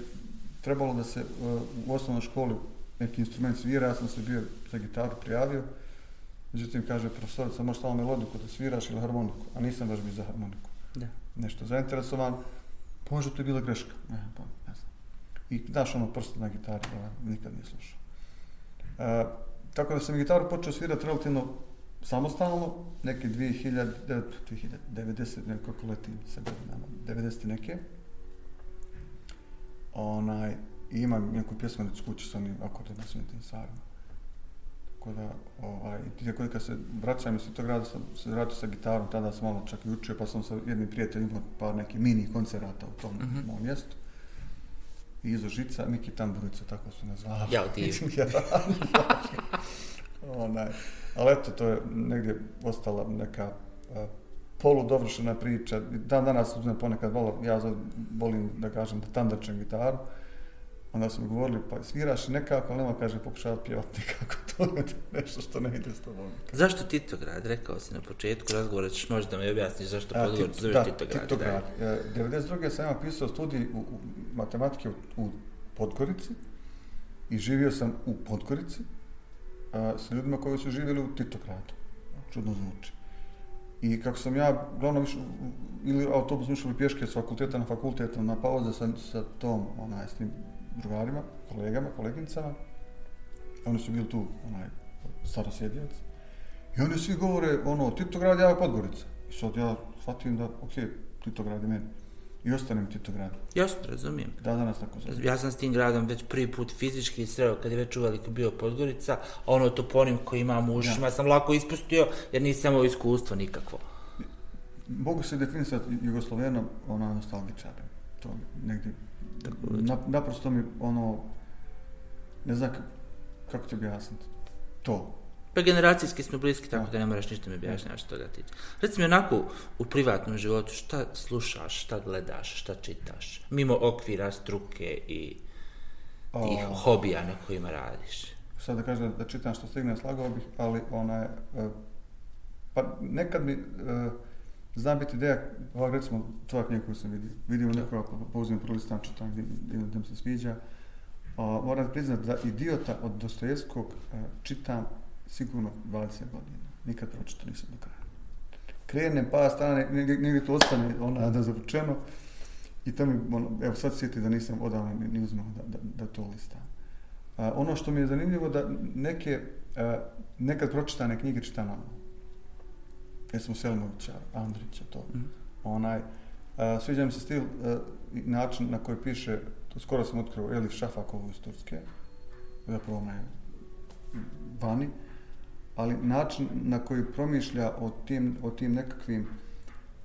trebalo da se uh, u osnovnoj školi neki instrument svira, ja sam se bio za gitaru prijavio, međutim, kaže profesorica, možeš samo melodiku da sviraš ili harmoniku, a nisam baš bio za harmoniku Da. nešto zainteresovan, možda to je bila greška. Ne, pa, ne znam. I znaš ono prst na gitari, ja nikad nije slušao. E, tako da sam gitaru počeo svirati relativno samostalno, neke 2000, de- 2090, ne, kako letim sa godinama, 90 neke. Onaj, i imam neku pjesmenicu kući sa onim akordom na svim tim sarima. Tako da, ovaj, i tako da kad se vraćam iz tog grada, sam se vratio sa gitarom, tada sam malo čak i učio, pa sam sa jednim prijateljem imao par nekih mini koncerata u tom Mhm. mom mjestu. I izo žica, Miki Tamburica, tako su nas zvali. Ja, divno. Ja, Onaj, ali eto, to je negdje ostala neka a, poludovršena priča. Dan danas uzmem ponekad malo, ja volim da kažem da tandačem gitaru. Onda su mi govorili, pa sviraš nekako, ali nema, kaže, pokušavati pjevati nekako. To je nešto što ne ide s tobom. Zašto Titograd? Rekao si na početku razgovora, ćeš možda mi objasniš zašto Tit- zove da, Titograd. Titograd. E, 92. sam ja pisao studij u, u matematike u, u Podgorici i živio sam u Podgorici a, sa ljudima koji su živjeli u Titogradu. Čudno zvuči. I kako sam ja, glavno više, ili autobus išao ili pješke s fakulteta na fakultet na pauze sa, sa tom, onaj, s tim drugarima, kolegama, koleginicama. Oni su bili tu, onaj, starosjedljac. I oni svi govore, ono, Titograd, ja Podgorica. I sad ja shvatim da, ok, Titograd je meni. I ostanem Titograd. Jasno, razumijem. Da, danas tako zove. Ja sam s tim gradom već prvi put fizički sreo kad je već uveliko bio Podgorica, a ono toponim koji imam u ušima sam lako ispustio jer nisam imao iskustvo nikakvo. Mogu se definisati Jugoslovenom, ona nostalgičarem. To negdje, na, naprosto mi, ono, ne znam kako ti objasniti. To. Pa generacijski smo bliski, tako Da. da ne moraš ništa mi objašnjati što toga tiče. Reci mi onako u privatnom životu, šta slušaš, šta gledaš, šta čitaš, mimo okvira, struke i tih A, hobija na kojima radiš. sad da kažem da čitam što stigne, slagao bih, ali ona, e, pa nekad mi, e, zna biti ideja, ovak recimo, tvoja knjiga koju sam vidio, vidio nekoga, pa pa uzmem prvi stan, čitam, vidim da mi se sviđa. Moram priznati da Idiota od Dostojevskog e, čitam sigurno 20 godina. Nikad pročito nisam do kraja. Krenem pa strane, negdje, negdje to ostane ona da zavučeno i to mi, ono, evo sad sjeti da nisam odavno ni, ni uzmao da, da, da to listam. A, ono što mi je zanimljivo da neke, a, nekad pročitane knjige čitam ono. Recimo Selmovića, Andrića, to. Mhm. Onaj, a, sviđa mi se stil a, način na koji piše, to skoro sam otkrio Elif Šafakovu iz Turske, zapravo ona je vani, ali način na koji promišlja o tim, o tim nekakvim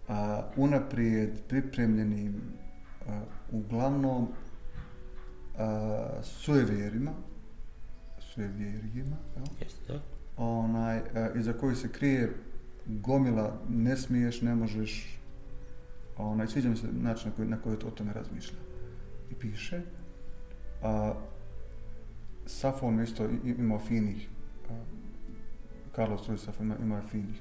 a, unaprijed pripremljenim a, uglavnom a, sujevjerima, sujevjerijima, jel? Jeste, da? onaj, e, iza koji se krije gomila, ne smiješ, ne možeš, onaj, sviđa mi se način na koji, na koji o tome razmišlja. I piše, a, Safon isto imao finih, a, Carlos Ruiz ima, imao je finih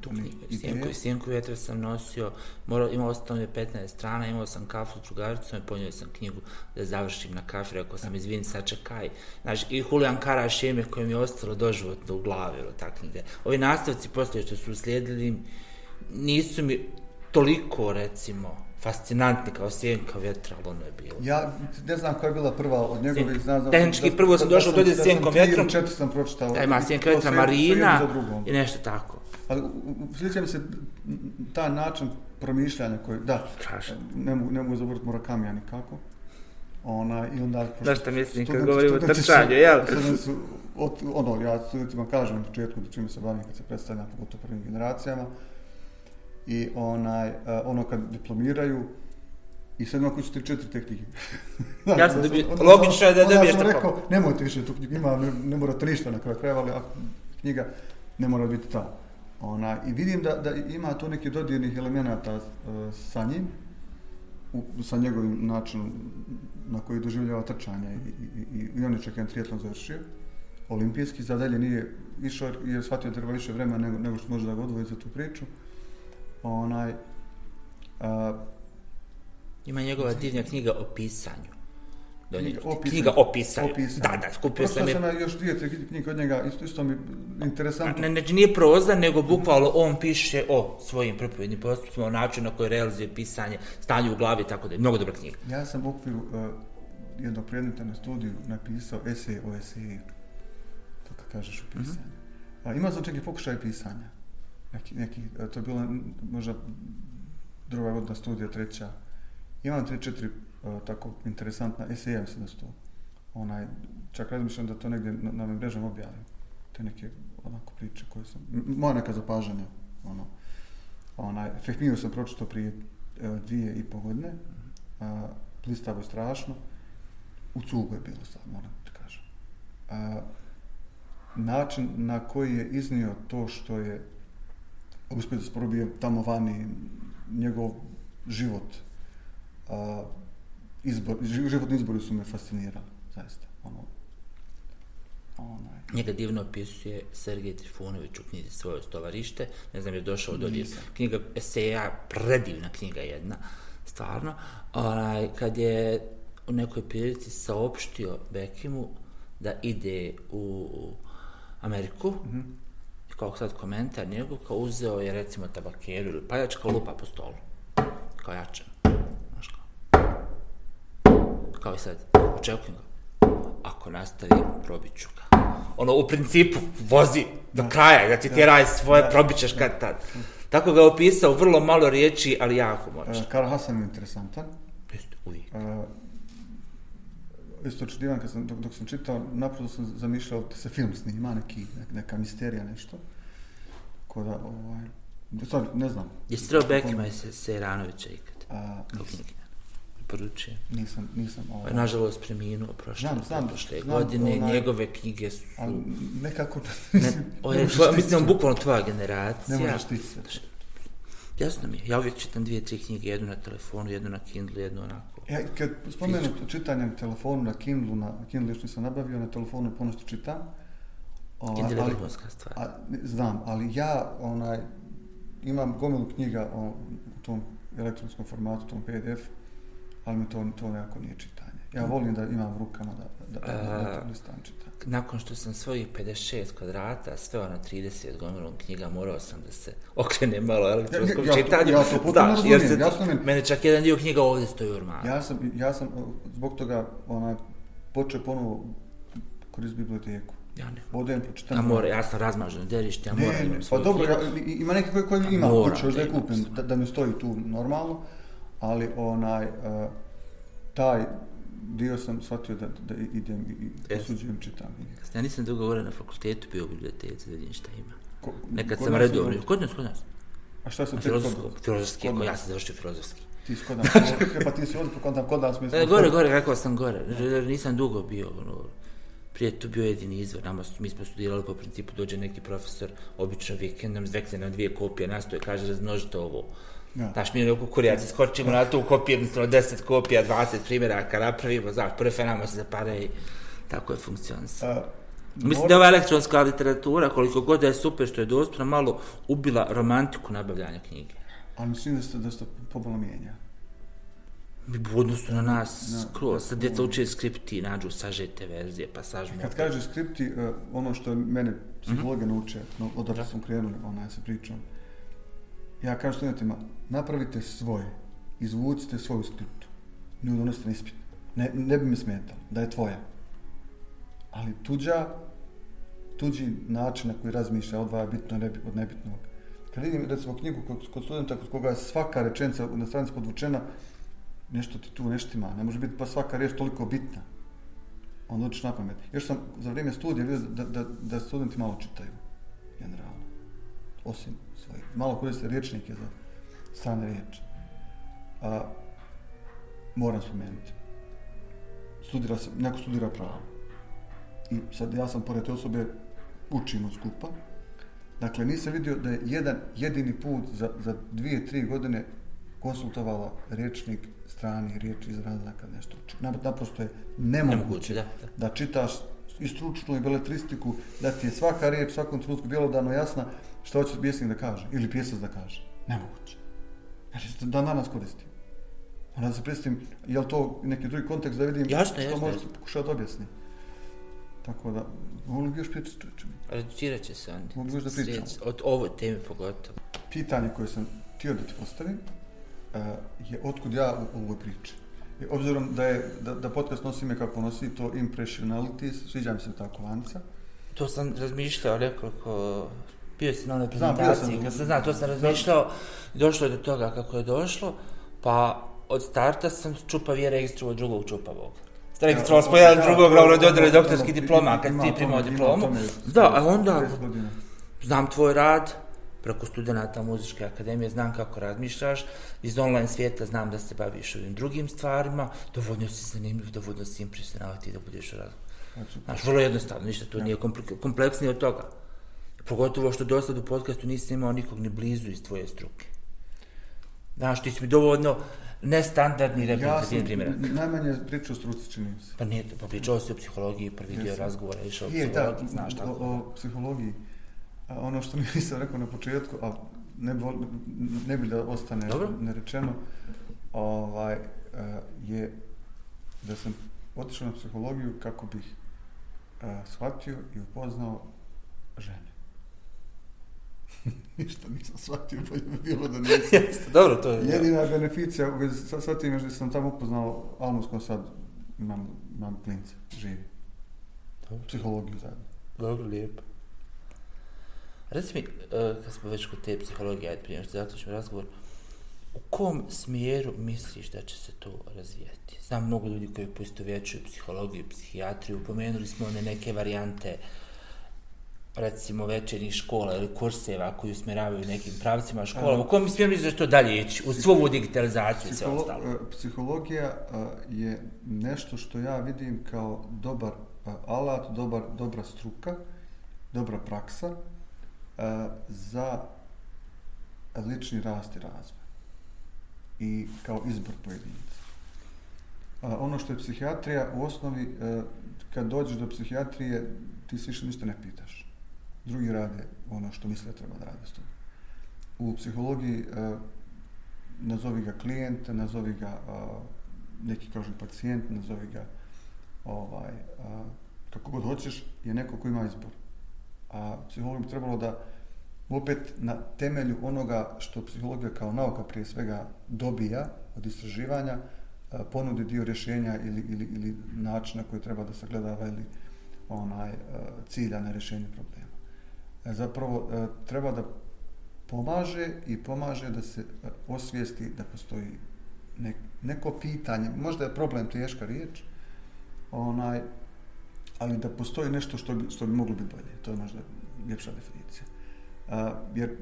Tu knjigu, Sjenku vjetra sam nosio, morao, imao sam tamo 15 strana, imao sam kafu s drugaricom i ponio sam knjigu da završim na kafi, rekao sam, izvini, sačekaj. Znaš, i Julian Karaš ime koje mi je ostalo doživotno u glavi, ta knjiga. Ovi nastavci poslije što su uslijedili, nisu mi toliko, recimo, fascinantni kao Sjenka vjetra, ali ono je bilo. Ja ne znam koja je bila prva od njegovih, znam, znam Tehnički prvo sam došao do da s Sjenkom sam vjetrom. Četiri sam pročitao. Da, ima Sjenka vjetra Marina i nešto tako. Ali u- u- sjeća mi se ta način promišljanja koji, da, Strašno. ne mogu, ne mogu zaboraviti Murakamija nikako. Ona, i onda... Znaš šta mislim kad govorimo o trčanju, jel? su, od, ono, ja studentima kažem na početku da čime se bavim kad se predstavljam, pogotovo prvim generacijama. I onaj, eh, ono kad diplomiraju, i sad ima kući 3-4 te knjige. Ja sam dobio- logično je da dobiješ sam tako. rekao, nemojte više tu knjigu, ima, ne, ne morate ništa na kraju krajeva, ali knjiga ne mora biti ta. Ona, I vidim da, da ima tu neki dodirnih elemenata uh, sa njim, u, sa njegovim načinom na koji doživljava trčanje i, i, i, i on je čak jedan triatlon završio, olimpijski, za dalje nije išao jer je shvatio da treba više vremena nego, nego što može da ga odvoji za tu priču. Onaj, a, Ima njegova divna knjiga o pisanju. Knjiga, o pisanju. knjiga o pisanju. Opisan. Da, da, skupio Prosto sam je. sam ja još dvije, tri knjige od njega, isto, isto mi interesantno. Ne, znači nije proza, nego bukvalno on piše o svojim propovednim postupcima, o načinu na koji realizuje pisanje, stanje u glavi tako da je. Mnogo dobra knjiga. Ja sam u okviru uh, jednog predmeta na studiju napisao esej o eseju, to kad kažeš u pisanju. A, imao sam čak i pokušaj pisanja. Neki, neki, e, to je bila možda druga godina studija, treća. Imam tri, četiri a, tako interesantna eseja, mislim da su to. Onaj, čak razmišljam da to negdje na, na ovim mrežama objavim. Te neke onako priče koje sam, moja neka zapažanja, ono. Onaj, Fehmiju sam pročito prije e, dvije i po godine. A, blistavo je strašno. U cugu je bilo sad, moram ti kažem. A, način na koji je iznio to što je uspio da sporobije tamo vani njegov život, a, izbor, ži- životni izbori su me fascinirali, zaista. Ono, onaj, Njega divno opisuje Sergej Trifunović u knjizi Svoje stovarište. Ne znam, je došao do Nisam. knjiga eseja, predivna knjiga jedna, stvarno. Onaj, kad je u nekoj prilici saopštio Bekimu da ide u Ameriku, mm -hmm. Kao sad komentar njegov, kao uzeo je recimo tabakeru ili paljačka lupa po stolu. Kao jačan. Znaš kao. Kao i sad, očekujem ga. Ako nastavim, probit ću ga. Ono, u principu, vozi do kraja, da ti tjeraj svoje, probit ćeš kad tad. Tako ga je opisao vrlo malo riječi, ali jako moćno. a, Karl Hasan je interesantan. Jeste, uvijek. Uh, isto očudivan, kad sam, dok, dok sam čitao, naprosto sam zamišljao da se film snima, neki, neka, misterija, nešto. Ko da, ovaj, sad, ne znam. Jesi trebao Bekima i se, Sejranovića ikad? A, Kao nisam, nisam, nisam, ovaj, Nažalost, preminuo prošle, Znam, znam, prošle znam, godine. onaj- Njegove knjige su... ali nekako, Ne, on je, tvoja, mislim, sve. bukvalno tvoja Ne generacija. možeš ti sve. Jasno mi je. Ja uvijek čitam dvije, tri knjige, jednu na telefonu, jednu na Kindle, jednu onako. Ja, kad spomenu čitanje na telefonu, na Kindlu, na Kindle još nisam nabavio, na telefonu ponosto čitam. Ovaj, Kindle je ali- vrhunska stvar. A, znam, ali ja onaj, imam gomilu knjiga o, u tom elektronskom formatu, tom PDF, ali mi to, to nekako nije čitanje. Ja volim da imam u rukama da, da, da, da, da, čitam. Nakon što sam svojih 56 kvadrata sveo na 30 gomilom knjiga, morao sam da se okrenem malo elektronskom Ja- ja čitanju. ja to potpuno Znaš, jer razumijem, se, jasno je. mene čak jedan dio knjiga ovdje stoji u ormaru. Ja sam, ja sam zbog toga onaj, počeo ponovo koristiti biblioteku. Ja ne. Odem, pročitam. Ja moram, ja sam razmažen derište, ja moram imam pa dobro, ja, ima neki koji, koji ima Moram kuće, još da je imam kupim, da, da mi stoji tu normalno, ali onaj, uh, taj dio sam shvatio da, da idem i, osuđujem čitam. Ja nisam dugo gore na fakultetu bio u biblioteci da vidim šta ima. Ko, Nekad sam nas redovno, kod nas, kod nas. A šta su filozofski, kod filozofski, kod ako ja nas? sam završio filozofski. Ti si kod nas, e, pa ti si ovdje, kod nas, kod nas mi smo... E, gore, gore, rekao sam gore. Jer Nisam dugo bio, ono, prije to bio jedini izvor, nama su, mi smo studirali po principu, dođe neki profesor, obično vikendom, zvekne nam dvije kopije, nastoje, kaže, razmnožite ovo. Ja. Znaš, mi neko kurijaci, skočimo na tu kopiju, jednostavno 10 kopija, 20 primjeraka napravimo, znaš, preferamo se za pare i tako je funkcionisalo. A, Mislim da je ova elektronska literatura, koliko god je super što je dostupna, malo ubila romantiku nabavljanja knjige. Ali mislim da ste, da ste pobalo mijenja. Mi u odnosu na nas, skroz, sad djeca uče skripti nađu sažete verzije, pa sažmu. Kad kaže skripti, uh, ono što mene psihologe Mhm. nauče, no, odakle smo krenuli, onaj se pričam, ja kažem studentima, napravite svoje, izvucite svoju skriptu, nju donosite na ispit. Ne, ne bi mi smetalo, da je tvoja. Ali tuđa, tuđi način na koji razmišlja odvaja bitno nebi- od nebitnog. Kad vidim, recimo, knjigu kod, kod studenta kod koga je svaka rečenica na stranici podvučena, nešto ti tu neštima, ne može biti pa svaka riječ toliko bitna onda učiš na pamet. Još sam za vrijeme studija vidio da, da, da studenti malo čitaju, generalno. Osim. Malo koriste riječnike za strane riječi. A, moram spomenuti. Studira se, neko studira pravo. I sad ja sam pored te osobe učimo skupa. Dakle, nisam vidio da je jedan jedini put za, za dvije, tri godine konsultovala riječnik strani riječ izrazaka nešto uči. Nap- Naprosto je nemoguće, Nemoguće, da, da. da čitaš i stručnu i beletristiku, da ti je svaka riječ, svakom trenutku bjelodano jasna što hoće pjesnik da kaže ili pjesac da kaže. Nemoguće. Znači, dan danas koristim. Onda da se predstavim, je li to neki drugi kontekst da vidim Jasno, što možete pokušati da objasni. Tako da, mogu još pričati čovječe? Reducirat će se onda. Mogu još da? Sljedeće- Od ovoj teme pogotovo. pitanje koje sam htio da ti postavim uh, je otkud ja u, ovoj priči. I obzirom da je da, da podcast nosi ime kako nosi to impressionalities, sviđa mi se ta kovanca. To sam razmišljao nekoliko, bio si na onoj prezentaciji, kad sam znao, to sam razmišljao, došlo je do toga kako je došlo, pa od starta sam čupavije registrovao drugog čupavog. Registrovao smo jedan drugog, ono dodali doktorski diploma, kad ti primao diplomu. Da, a onda znam tvoj rad, preko studenta muzičke akademije, znam kako razmišljaš, iz online svijeta znam da se baviš ovim drugim stvarima, dovoljno si zanimljiv, dovoljno si impresionavati da budeš u razgovoru. Znaš, vrlo jednostavno, ništa to nije komple- kompleksnije od toga. Pogotovo što do sad u podcastu nisi imao nikog ni blizu iz tvoje struke. Znaš, ti si mi dovoljno nestandardni Ja reprezentativni sam primjerak. n- najmanje pričao o struci, čini mi se. Pa nije pa pričao si o psihologiji, prvi dio razgovora, išao o Je, da, psihologiji, znaš o, tako. o psihologiji. A ono što nisam rekao na početku, a ne, bi vol- ne bi da ostane Dobro. nerečeno, ovaj, e, je da sam otišao na psihologiju kako bih a, shvatio i upoznao žene. Ništa nisam shvatio, pa je bilo da nisam. Jeste, dobro, to je... Jedina beneficija u vezi sa, sa tim je što sam tamo upoznao Almu s kojom sad imam, imam klince, živi. Dobro. Psihologiju zajedno. Dobro, lijepo. Reci mi, uh, kad smo već kod te psihologije, ajde prije što zaključimo razgovor, u kom smjeru misliš da će se to razvijati? Znam mnogo ljudi koji poistovjećuju psihologiju, psihijatriju, pomenuli smo one neke varijante, recimo večernjih škola ili kurseva koji usmjeravaju nekim pravcima škola. U kom smjeru misliš će to dalje ići? U svu ovu digitalizaciju i sve ostalo. e, Psihologija e, je nešto što ja vidim kao dobar e, alat, dobar, dobra struka, dobra praksa e, za lični rast i razvoj. I kao izbor pojedinca. Ono što je psihijatrija, u osnovi, e, kad dođeš do psihijatrije, ti se više ništa ne pitaš. Drugi rade ono što misle da treba da rade s tobom. U psihologiji e, nazovi ga klijent, nazovi ga a, neki kažu pacijent, nazovi ga ovaj, a, kako god hoćeš, je neko ko ima izbor. A psihologom trebalo da opet na temelju onoga što psihologija kao nauka prije svega dobija od istraživanja, a, ponudi dio rješenja ili, ili, ili načina koji treba da sagledava ili onaj a, cilja na rješenje problema. E, zapravo e, treba da pomaže i pomaže da se e, osvijesti da postoji neko pitanje, možda je problem teška riječ, onaj, ali da postoji nešto što bi, što bi moglo biti bolje. To je možda ljepša definicija. A, jer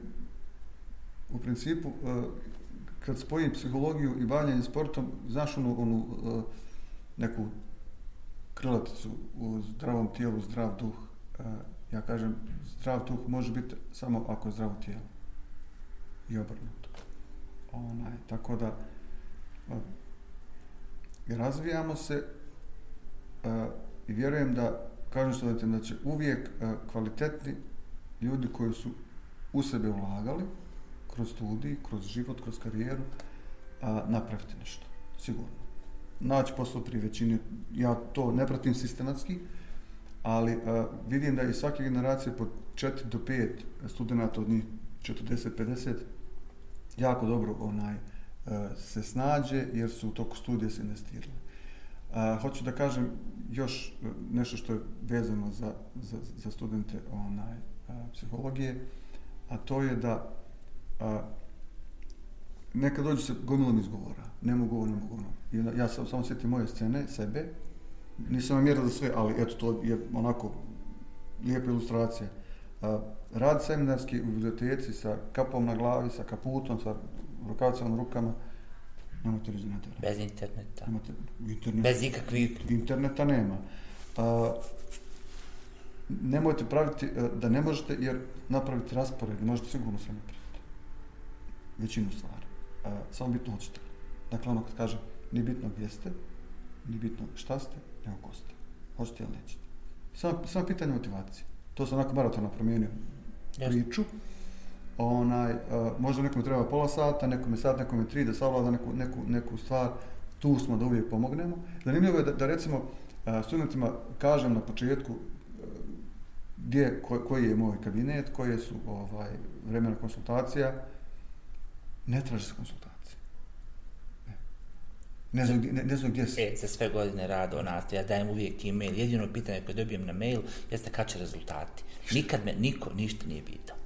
u principu a, kad spojim psihologiju i bavljanje sportom, znaš onu, onu a, neku krilaticu u zdravom tijelu, zdrav duh ja kažem, zdrav duh može biti samo ako je zdravo tijelo. I obrnuto. Onaj, tako da, e, razvijamo se uh, i vjerujem da, kažem što da će uvijek uh, kvalitetni ljudi koji su u sebe ulagali, kroz studij, kroz život, kroz karijeru, a, napraviti nešto, sigurno. Naći posao pri većini, ja to ne pratim sistematski, ali a, vidim da i svake generacije po 4 do 5 studenta od njih 40-50 jako dobro onaj a, se snađe jer su u toku studija se investirali. A, e, hoću da kažem još nešto što je vezano za, za, za studente onaj, a, psihologije, a to je da a, nekad dođu se gomilom izgovora. Ne mogu ovo, ne mogu ono. Ja, ja sam samo sjetim moje scene, sebe. Nisam vam mjerila za sve, ali eto, to je onako lijepa ilustracija. Rad seminarski u biblioteci sa kapom na glavi, sa kaputom, sa rukavicama na rukama, reći na Bez interneta. Nemate, internet, Bez ikakvih... Interneta nema. A, nemojte praviti e, da ne možete, jer napraviti raspored, možete sigurno sve napraviti. Većinu stvari. A, samo bitno hoćete. Dakle, ono kad kaže, ni bitno gdje ste, ni bitno šta ste, nego ko ste. Hoćete ili nećete. Samo, samo pitanje motivacije. To sam onako maratona promijenio Jasne. priču. Onaj, a, možda nekome treba pola sata, nekome sat, nekome tri, da savlada neku, neku, neku stvar. Tu smo da uvijek pomognemo. Zanimljivo je da, da recimo, studentima kažem na početku gdje, ko, koji je moj kabinet, koje su ovaj, vremena konsultacija, ne traži se konsultacije. Ne, znam, ne, ne znam gdje se. E, za sve godine rada o nastavi, ja dajem uvijek e-mail. Jedino pitanje koje dobijem na mail jeste kad će rezultati. Nikad me niko ništa nije pitao.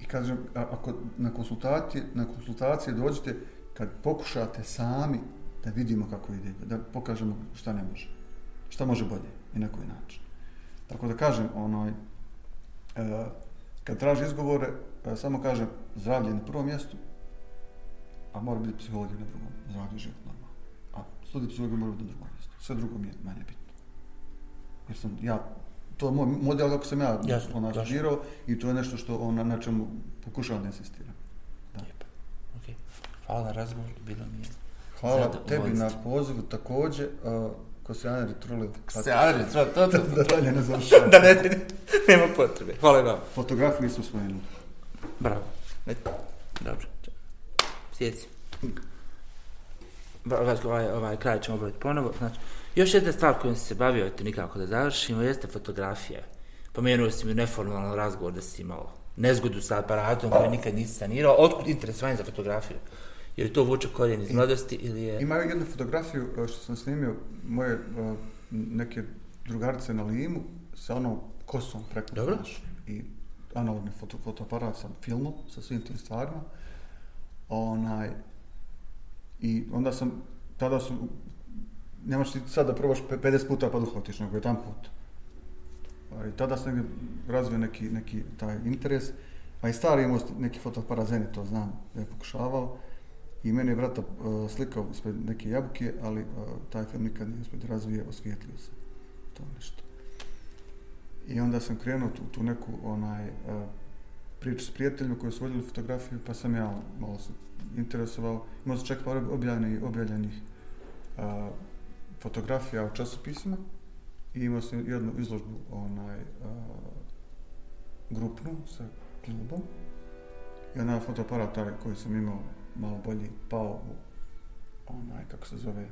I kažem, ako na konsultacije, na konsultacije dođete, kad pokušate sami da vidimo kako ide, da pokažemo šta ne može. Šta može bolje i na koji način. Tako da kažem, onoj, E, kad traži izgovore, e, samo kaže zdravlje na prvom mjestu, a mora biti psihologija na drugom, zdravlje život normalno. A studij psihologije mora biti na drugom mjestu. Sve drugo mi je manje bitno. Jer sam, ja, to je moj model kako sam ja jasno, ona studirao i to je nešto što ona na čemu pokušavam da insistiram. Da. Lijepo. Okay. Hvala na razgovor, bilo mi je Hvala tebi na pozivu također. Uh, Ko se Anri truli. Ko se Anri truli, to to. Da dalje ne završava. da ne, ne, nema potrebe. Hvala vam. Fotografiju nisu spomenuli. Bravo. Ne, dobro. Sjeci. Ovaj, ovaj, kraj ćemo obaviti ponovo. Znači, još jedna stvar kojom se bavio, eto nikako da završimo, jeste fotografija. Pomenuo si mi neformalan razgovor da si imao nezgodu sa aparatom koji nikad nisi sanirao. Otkud interesovanje za fotografiju? Je li to vuče korijen iz mladosti ili je... Ima jednu fotografiju e, što sam snimio moje uh, neke drugarice na limu sa onom kosom preko Dobro. Naš, i analogni foto, fotoaparat sa filmom, sa svim tim stvarima. Onaj, I onda sam, tada su, nemaš ti sad da probaš 50 puta pa uhvatiš, nego jedan put. I tada sam razvio neki, neki taj interes, a i stari imao neki fotoaparat Zenit, to znam, da je pokušavao. I mene je brata uh, slikao ispred neke jabuke, ali uh, taj film nikad nije ispred razvije, osvijetlio se. To nešto. I onda sam krenuo tu, tu neku onaj, uh, priču s prijateljima koji su vodili fotografiju, pa sam ja malo se interesovao. Imao sam čak par objavljenih, objavljenih uh, fotografija u časopisima i imao sam jednu izložbu onaj, a, grupnu sa klubom. I onaj fotoaparat taj koji sam imao malo bolji pao u onaj, kako se zove,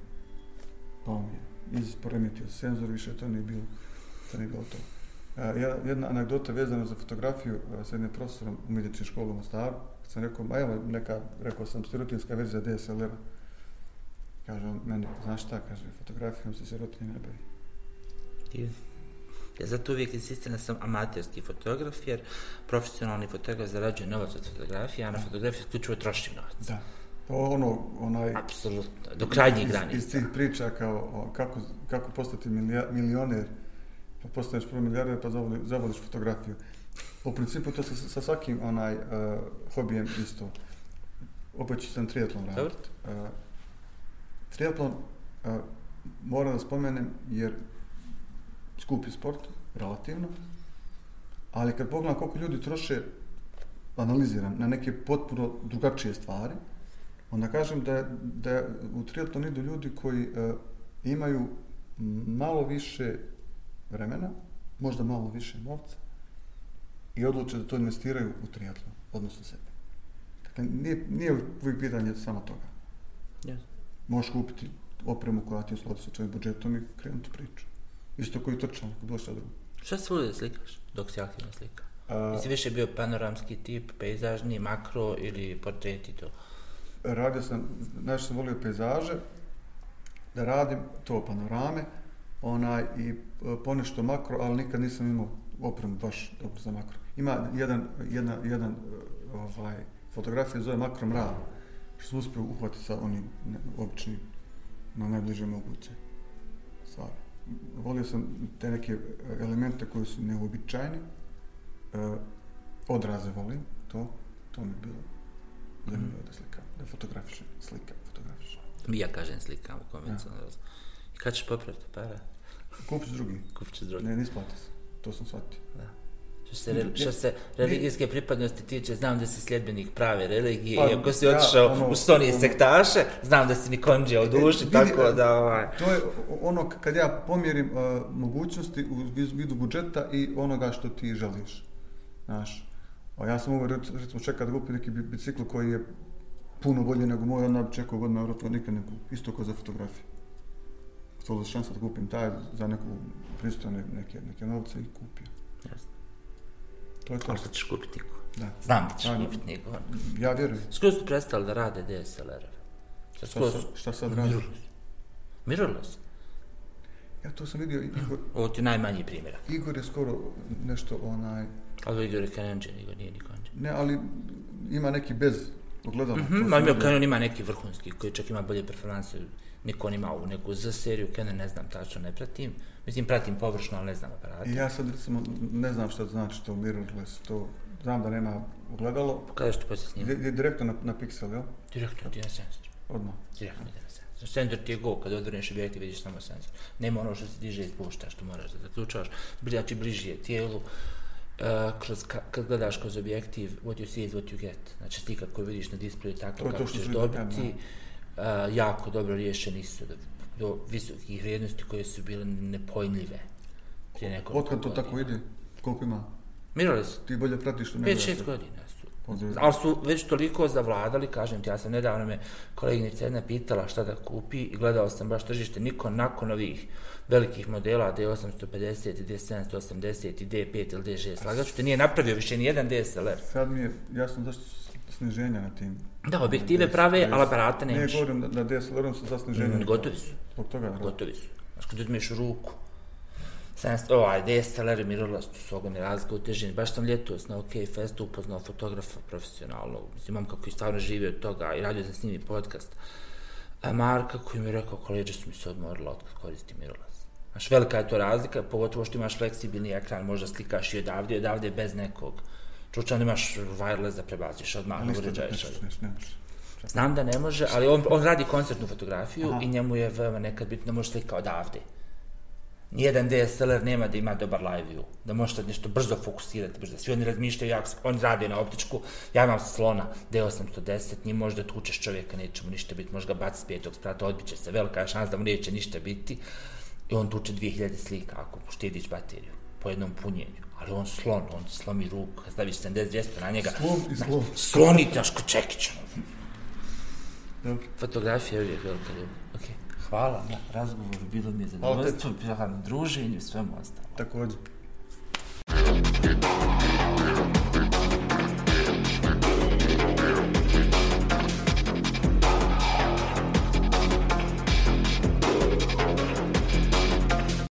pao mi je, iz poremetio senzor, više to nije bilo, to nije bilo to. E, a, jedna anegdota vezana za fotografiju sa s jednim profesorom u medicinskoj školu u Mostaru, kad sam rekao, ma evo neka, rekao sam, sirotinska verzija DSLR-a. Kaže on, meni, znaš šta, kaže, fotografijom se sirotinje ne bavi. Ja zato uvijek insistiram da sam amaterski fotograf, jer profesionalni fotograf zarađuje novac od fotografije, a na fotografiju isključivo troši novac. Da. To ono, onaj... Apsolutno, do krajnjih granica. Iz, tih priča kao o, kako, kako postati milioner, pa postaneš prvi milijarder, pa zavoliš, zavoliš fotografiju. U principu to sa, sa svakim onaj uh, hobijem isto. Opet ću sam triatlon raditi. Uh, triatlon uh, moram da spomenem jer skupi sport, relativno, ali kad pogledam koliko ljudi troše, analiziram, na neke potpuno drugačije stvari, onda kažem da, da u triatlon idu ljudi koji uh, imaju malo više vremena, možda malo više novca i odluče da to investiraju u triatlon, odnosno sebe. Dakle, nije, nije uvijek pitanje samo toga. Yes. Možeš kupiti opremu koja ti je u sa tvojim budžetom i krenuti priču. Isto koji trčan, ako bilo šta drugo. Šta se voli da slikaš dok si aktivno slika? Uh, Jesi više bio panoramski tip, pejzažni, makro ili portreti to? Radio sam, znači sam volio pejzaže, da radim to panorame, onaj i e, ponešto makro, ali nikad nisam imao opremu baš dobro za makro. Ima jedan, jedna, jedan e, ovaj, fotografija zove makro mrav, što sam uspio uhvatiti sa onim ne, običnim na najbliže moguće stvari. Volio sam te neke elemente koji su neobičajni, e, odraze volim, to, to mi je bilo zanimljivo da slikam, da fotografišem, slikam, fotografišem. Ja kažem slikam u konvencionalno. Ja. I kad ćeš popraviti para? Kupit drugi. Kupit drugi. Ne, nisplati se. To sam shvatio. Da. Što se, što se religijske pripadnosti tiče, znam da si sljedbenik prave religije, pa, iako si otišao ono, u stoni ono, sektaše, znam da si ni konđe u duši, e, tako da... Ovaj. To je ono kad ja pomjerim uh, mogućnosti u vidu budžeta i onoga što ti želiš. Znaš, a ja sam mogu recimo čekati da kupim neki bicikl koji je puno bolje nego moj, onda bi čekao godina euro, to nikad ne kupim. Isto kao za fotografiju. Stolo za šansa da kupim taj za neku pristojne neke, neke novce i kupio. Jasno. To je to. Možda ćeš kupiti niko. Da. Znam da ćeš ja, kupiti niko. Ja vjerujem. Skoro su prestali da rade DSLR-ove. Šta, šta, šta sad radi? Mirrorless. Mirrorless. Ja to sam vidio. Igor, Ovo ti je najmanji primjera. Igor je skoro nešto onaj... Ali Igor je Canon Igor nije ni Canon Ne, ali ima neki bez ogledala. Mm -hmm, ma Canon ima neki vrhunski koji čak ima bolje performanse. Niko on ima ovu neku Z seriju, Canon ne znam tačno, ne pratim. Mislim, pratim površno, ali ne znam aparate. I ja sad recimo ne znam što znači to mirrorless, to znam da nema ogledalo. Kada što poslije snima? Je, direktno na, na pixel, jel? Direktno ti na sensor. Odmah. Direktno ide na sensor. Sensor ti je go, kada odvrneš objektiv vidiš samo sensor. Nema ono što se diže i spušta, što moraš da zaključaš. Znači, bliži je tijelu. Uh, kroz, kad gledaš kroz objektiv, what you see is what you get. Znači, slika koju vidiš na displeju, tako kako ćeš dobiti. Uh, jako dobro riješeni su do, do visokih vrijednosti koje su bile nepojmljive. Prije nekoliko Otkad to tako ide? Koliko ima? Mirrorless. Ti bolje pratiš što ne 5-6 godina su. Ali su već toliko zavladali, kažem ti, ja sam nedavno me koleginica jedna pitala šta da kupi i gledao sam baš tržište, niko nakon ovih velikih modela D850, D780 i D5 ili D6, slagaću te nije napravio više ni jedan DSLR. Sad mi je jasno zašto sniženja na tim. Da, objektive prave, ali aparate nemaš. Ne, govorim da, da DSLR-om su za sniženja. Mm, gotovi su. Zbog toga, da. Gotovi su. Znaš, kad uzmeš ruku, 700, ovaj, DSLR i mirrorless, tu su ogromne razlike u težini. Baš sam ljetos na OK Festu upoznao fotografa profesionalno. Imam kako i stvarno živi od toga i radio sam s njimi podcast. A Marka koji mi je rekao, koleđe su mi se odmorila od kad koristim mirrorless. Znaš, velika je to razlika, pogotovo što imaš fleksibilni ekran, možda slikaš i odavde, odavde bez nekog. Čučan imaš wireless da prebaciš odmah na uređaj. Znam da ne može, ali on, on radi koncertnu fotografiju Aha. i njemu je veoma nekad bitno može slika odavde. Nijedan DSLR nema da ima dobar live view, da možete nešto brzo fokusirati, brzo. Svi oni razmišljaju, jak, on radi na optičku, ja imam slona D810, njim može da tučeš čovjeka, neće mu ništa biti, može ga baciti s petog sprata, odbiće se, velika je šans da mu neće ništa biti. I on tuče 2000 slika ako štediš bateriju po jednom punjenju ali on slon, on slomi ruku, kad staviš 70-200 na njega. Slon i slon. Slon i taško čekić. Fotografija je uvijek velika ljubav. Okay. Hvala na razgovoru, bilo mi je zadovoljstvo, bilo na druženju i svemu ostalo. Također.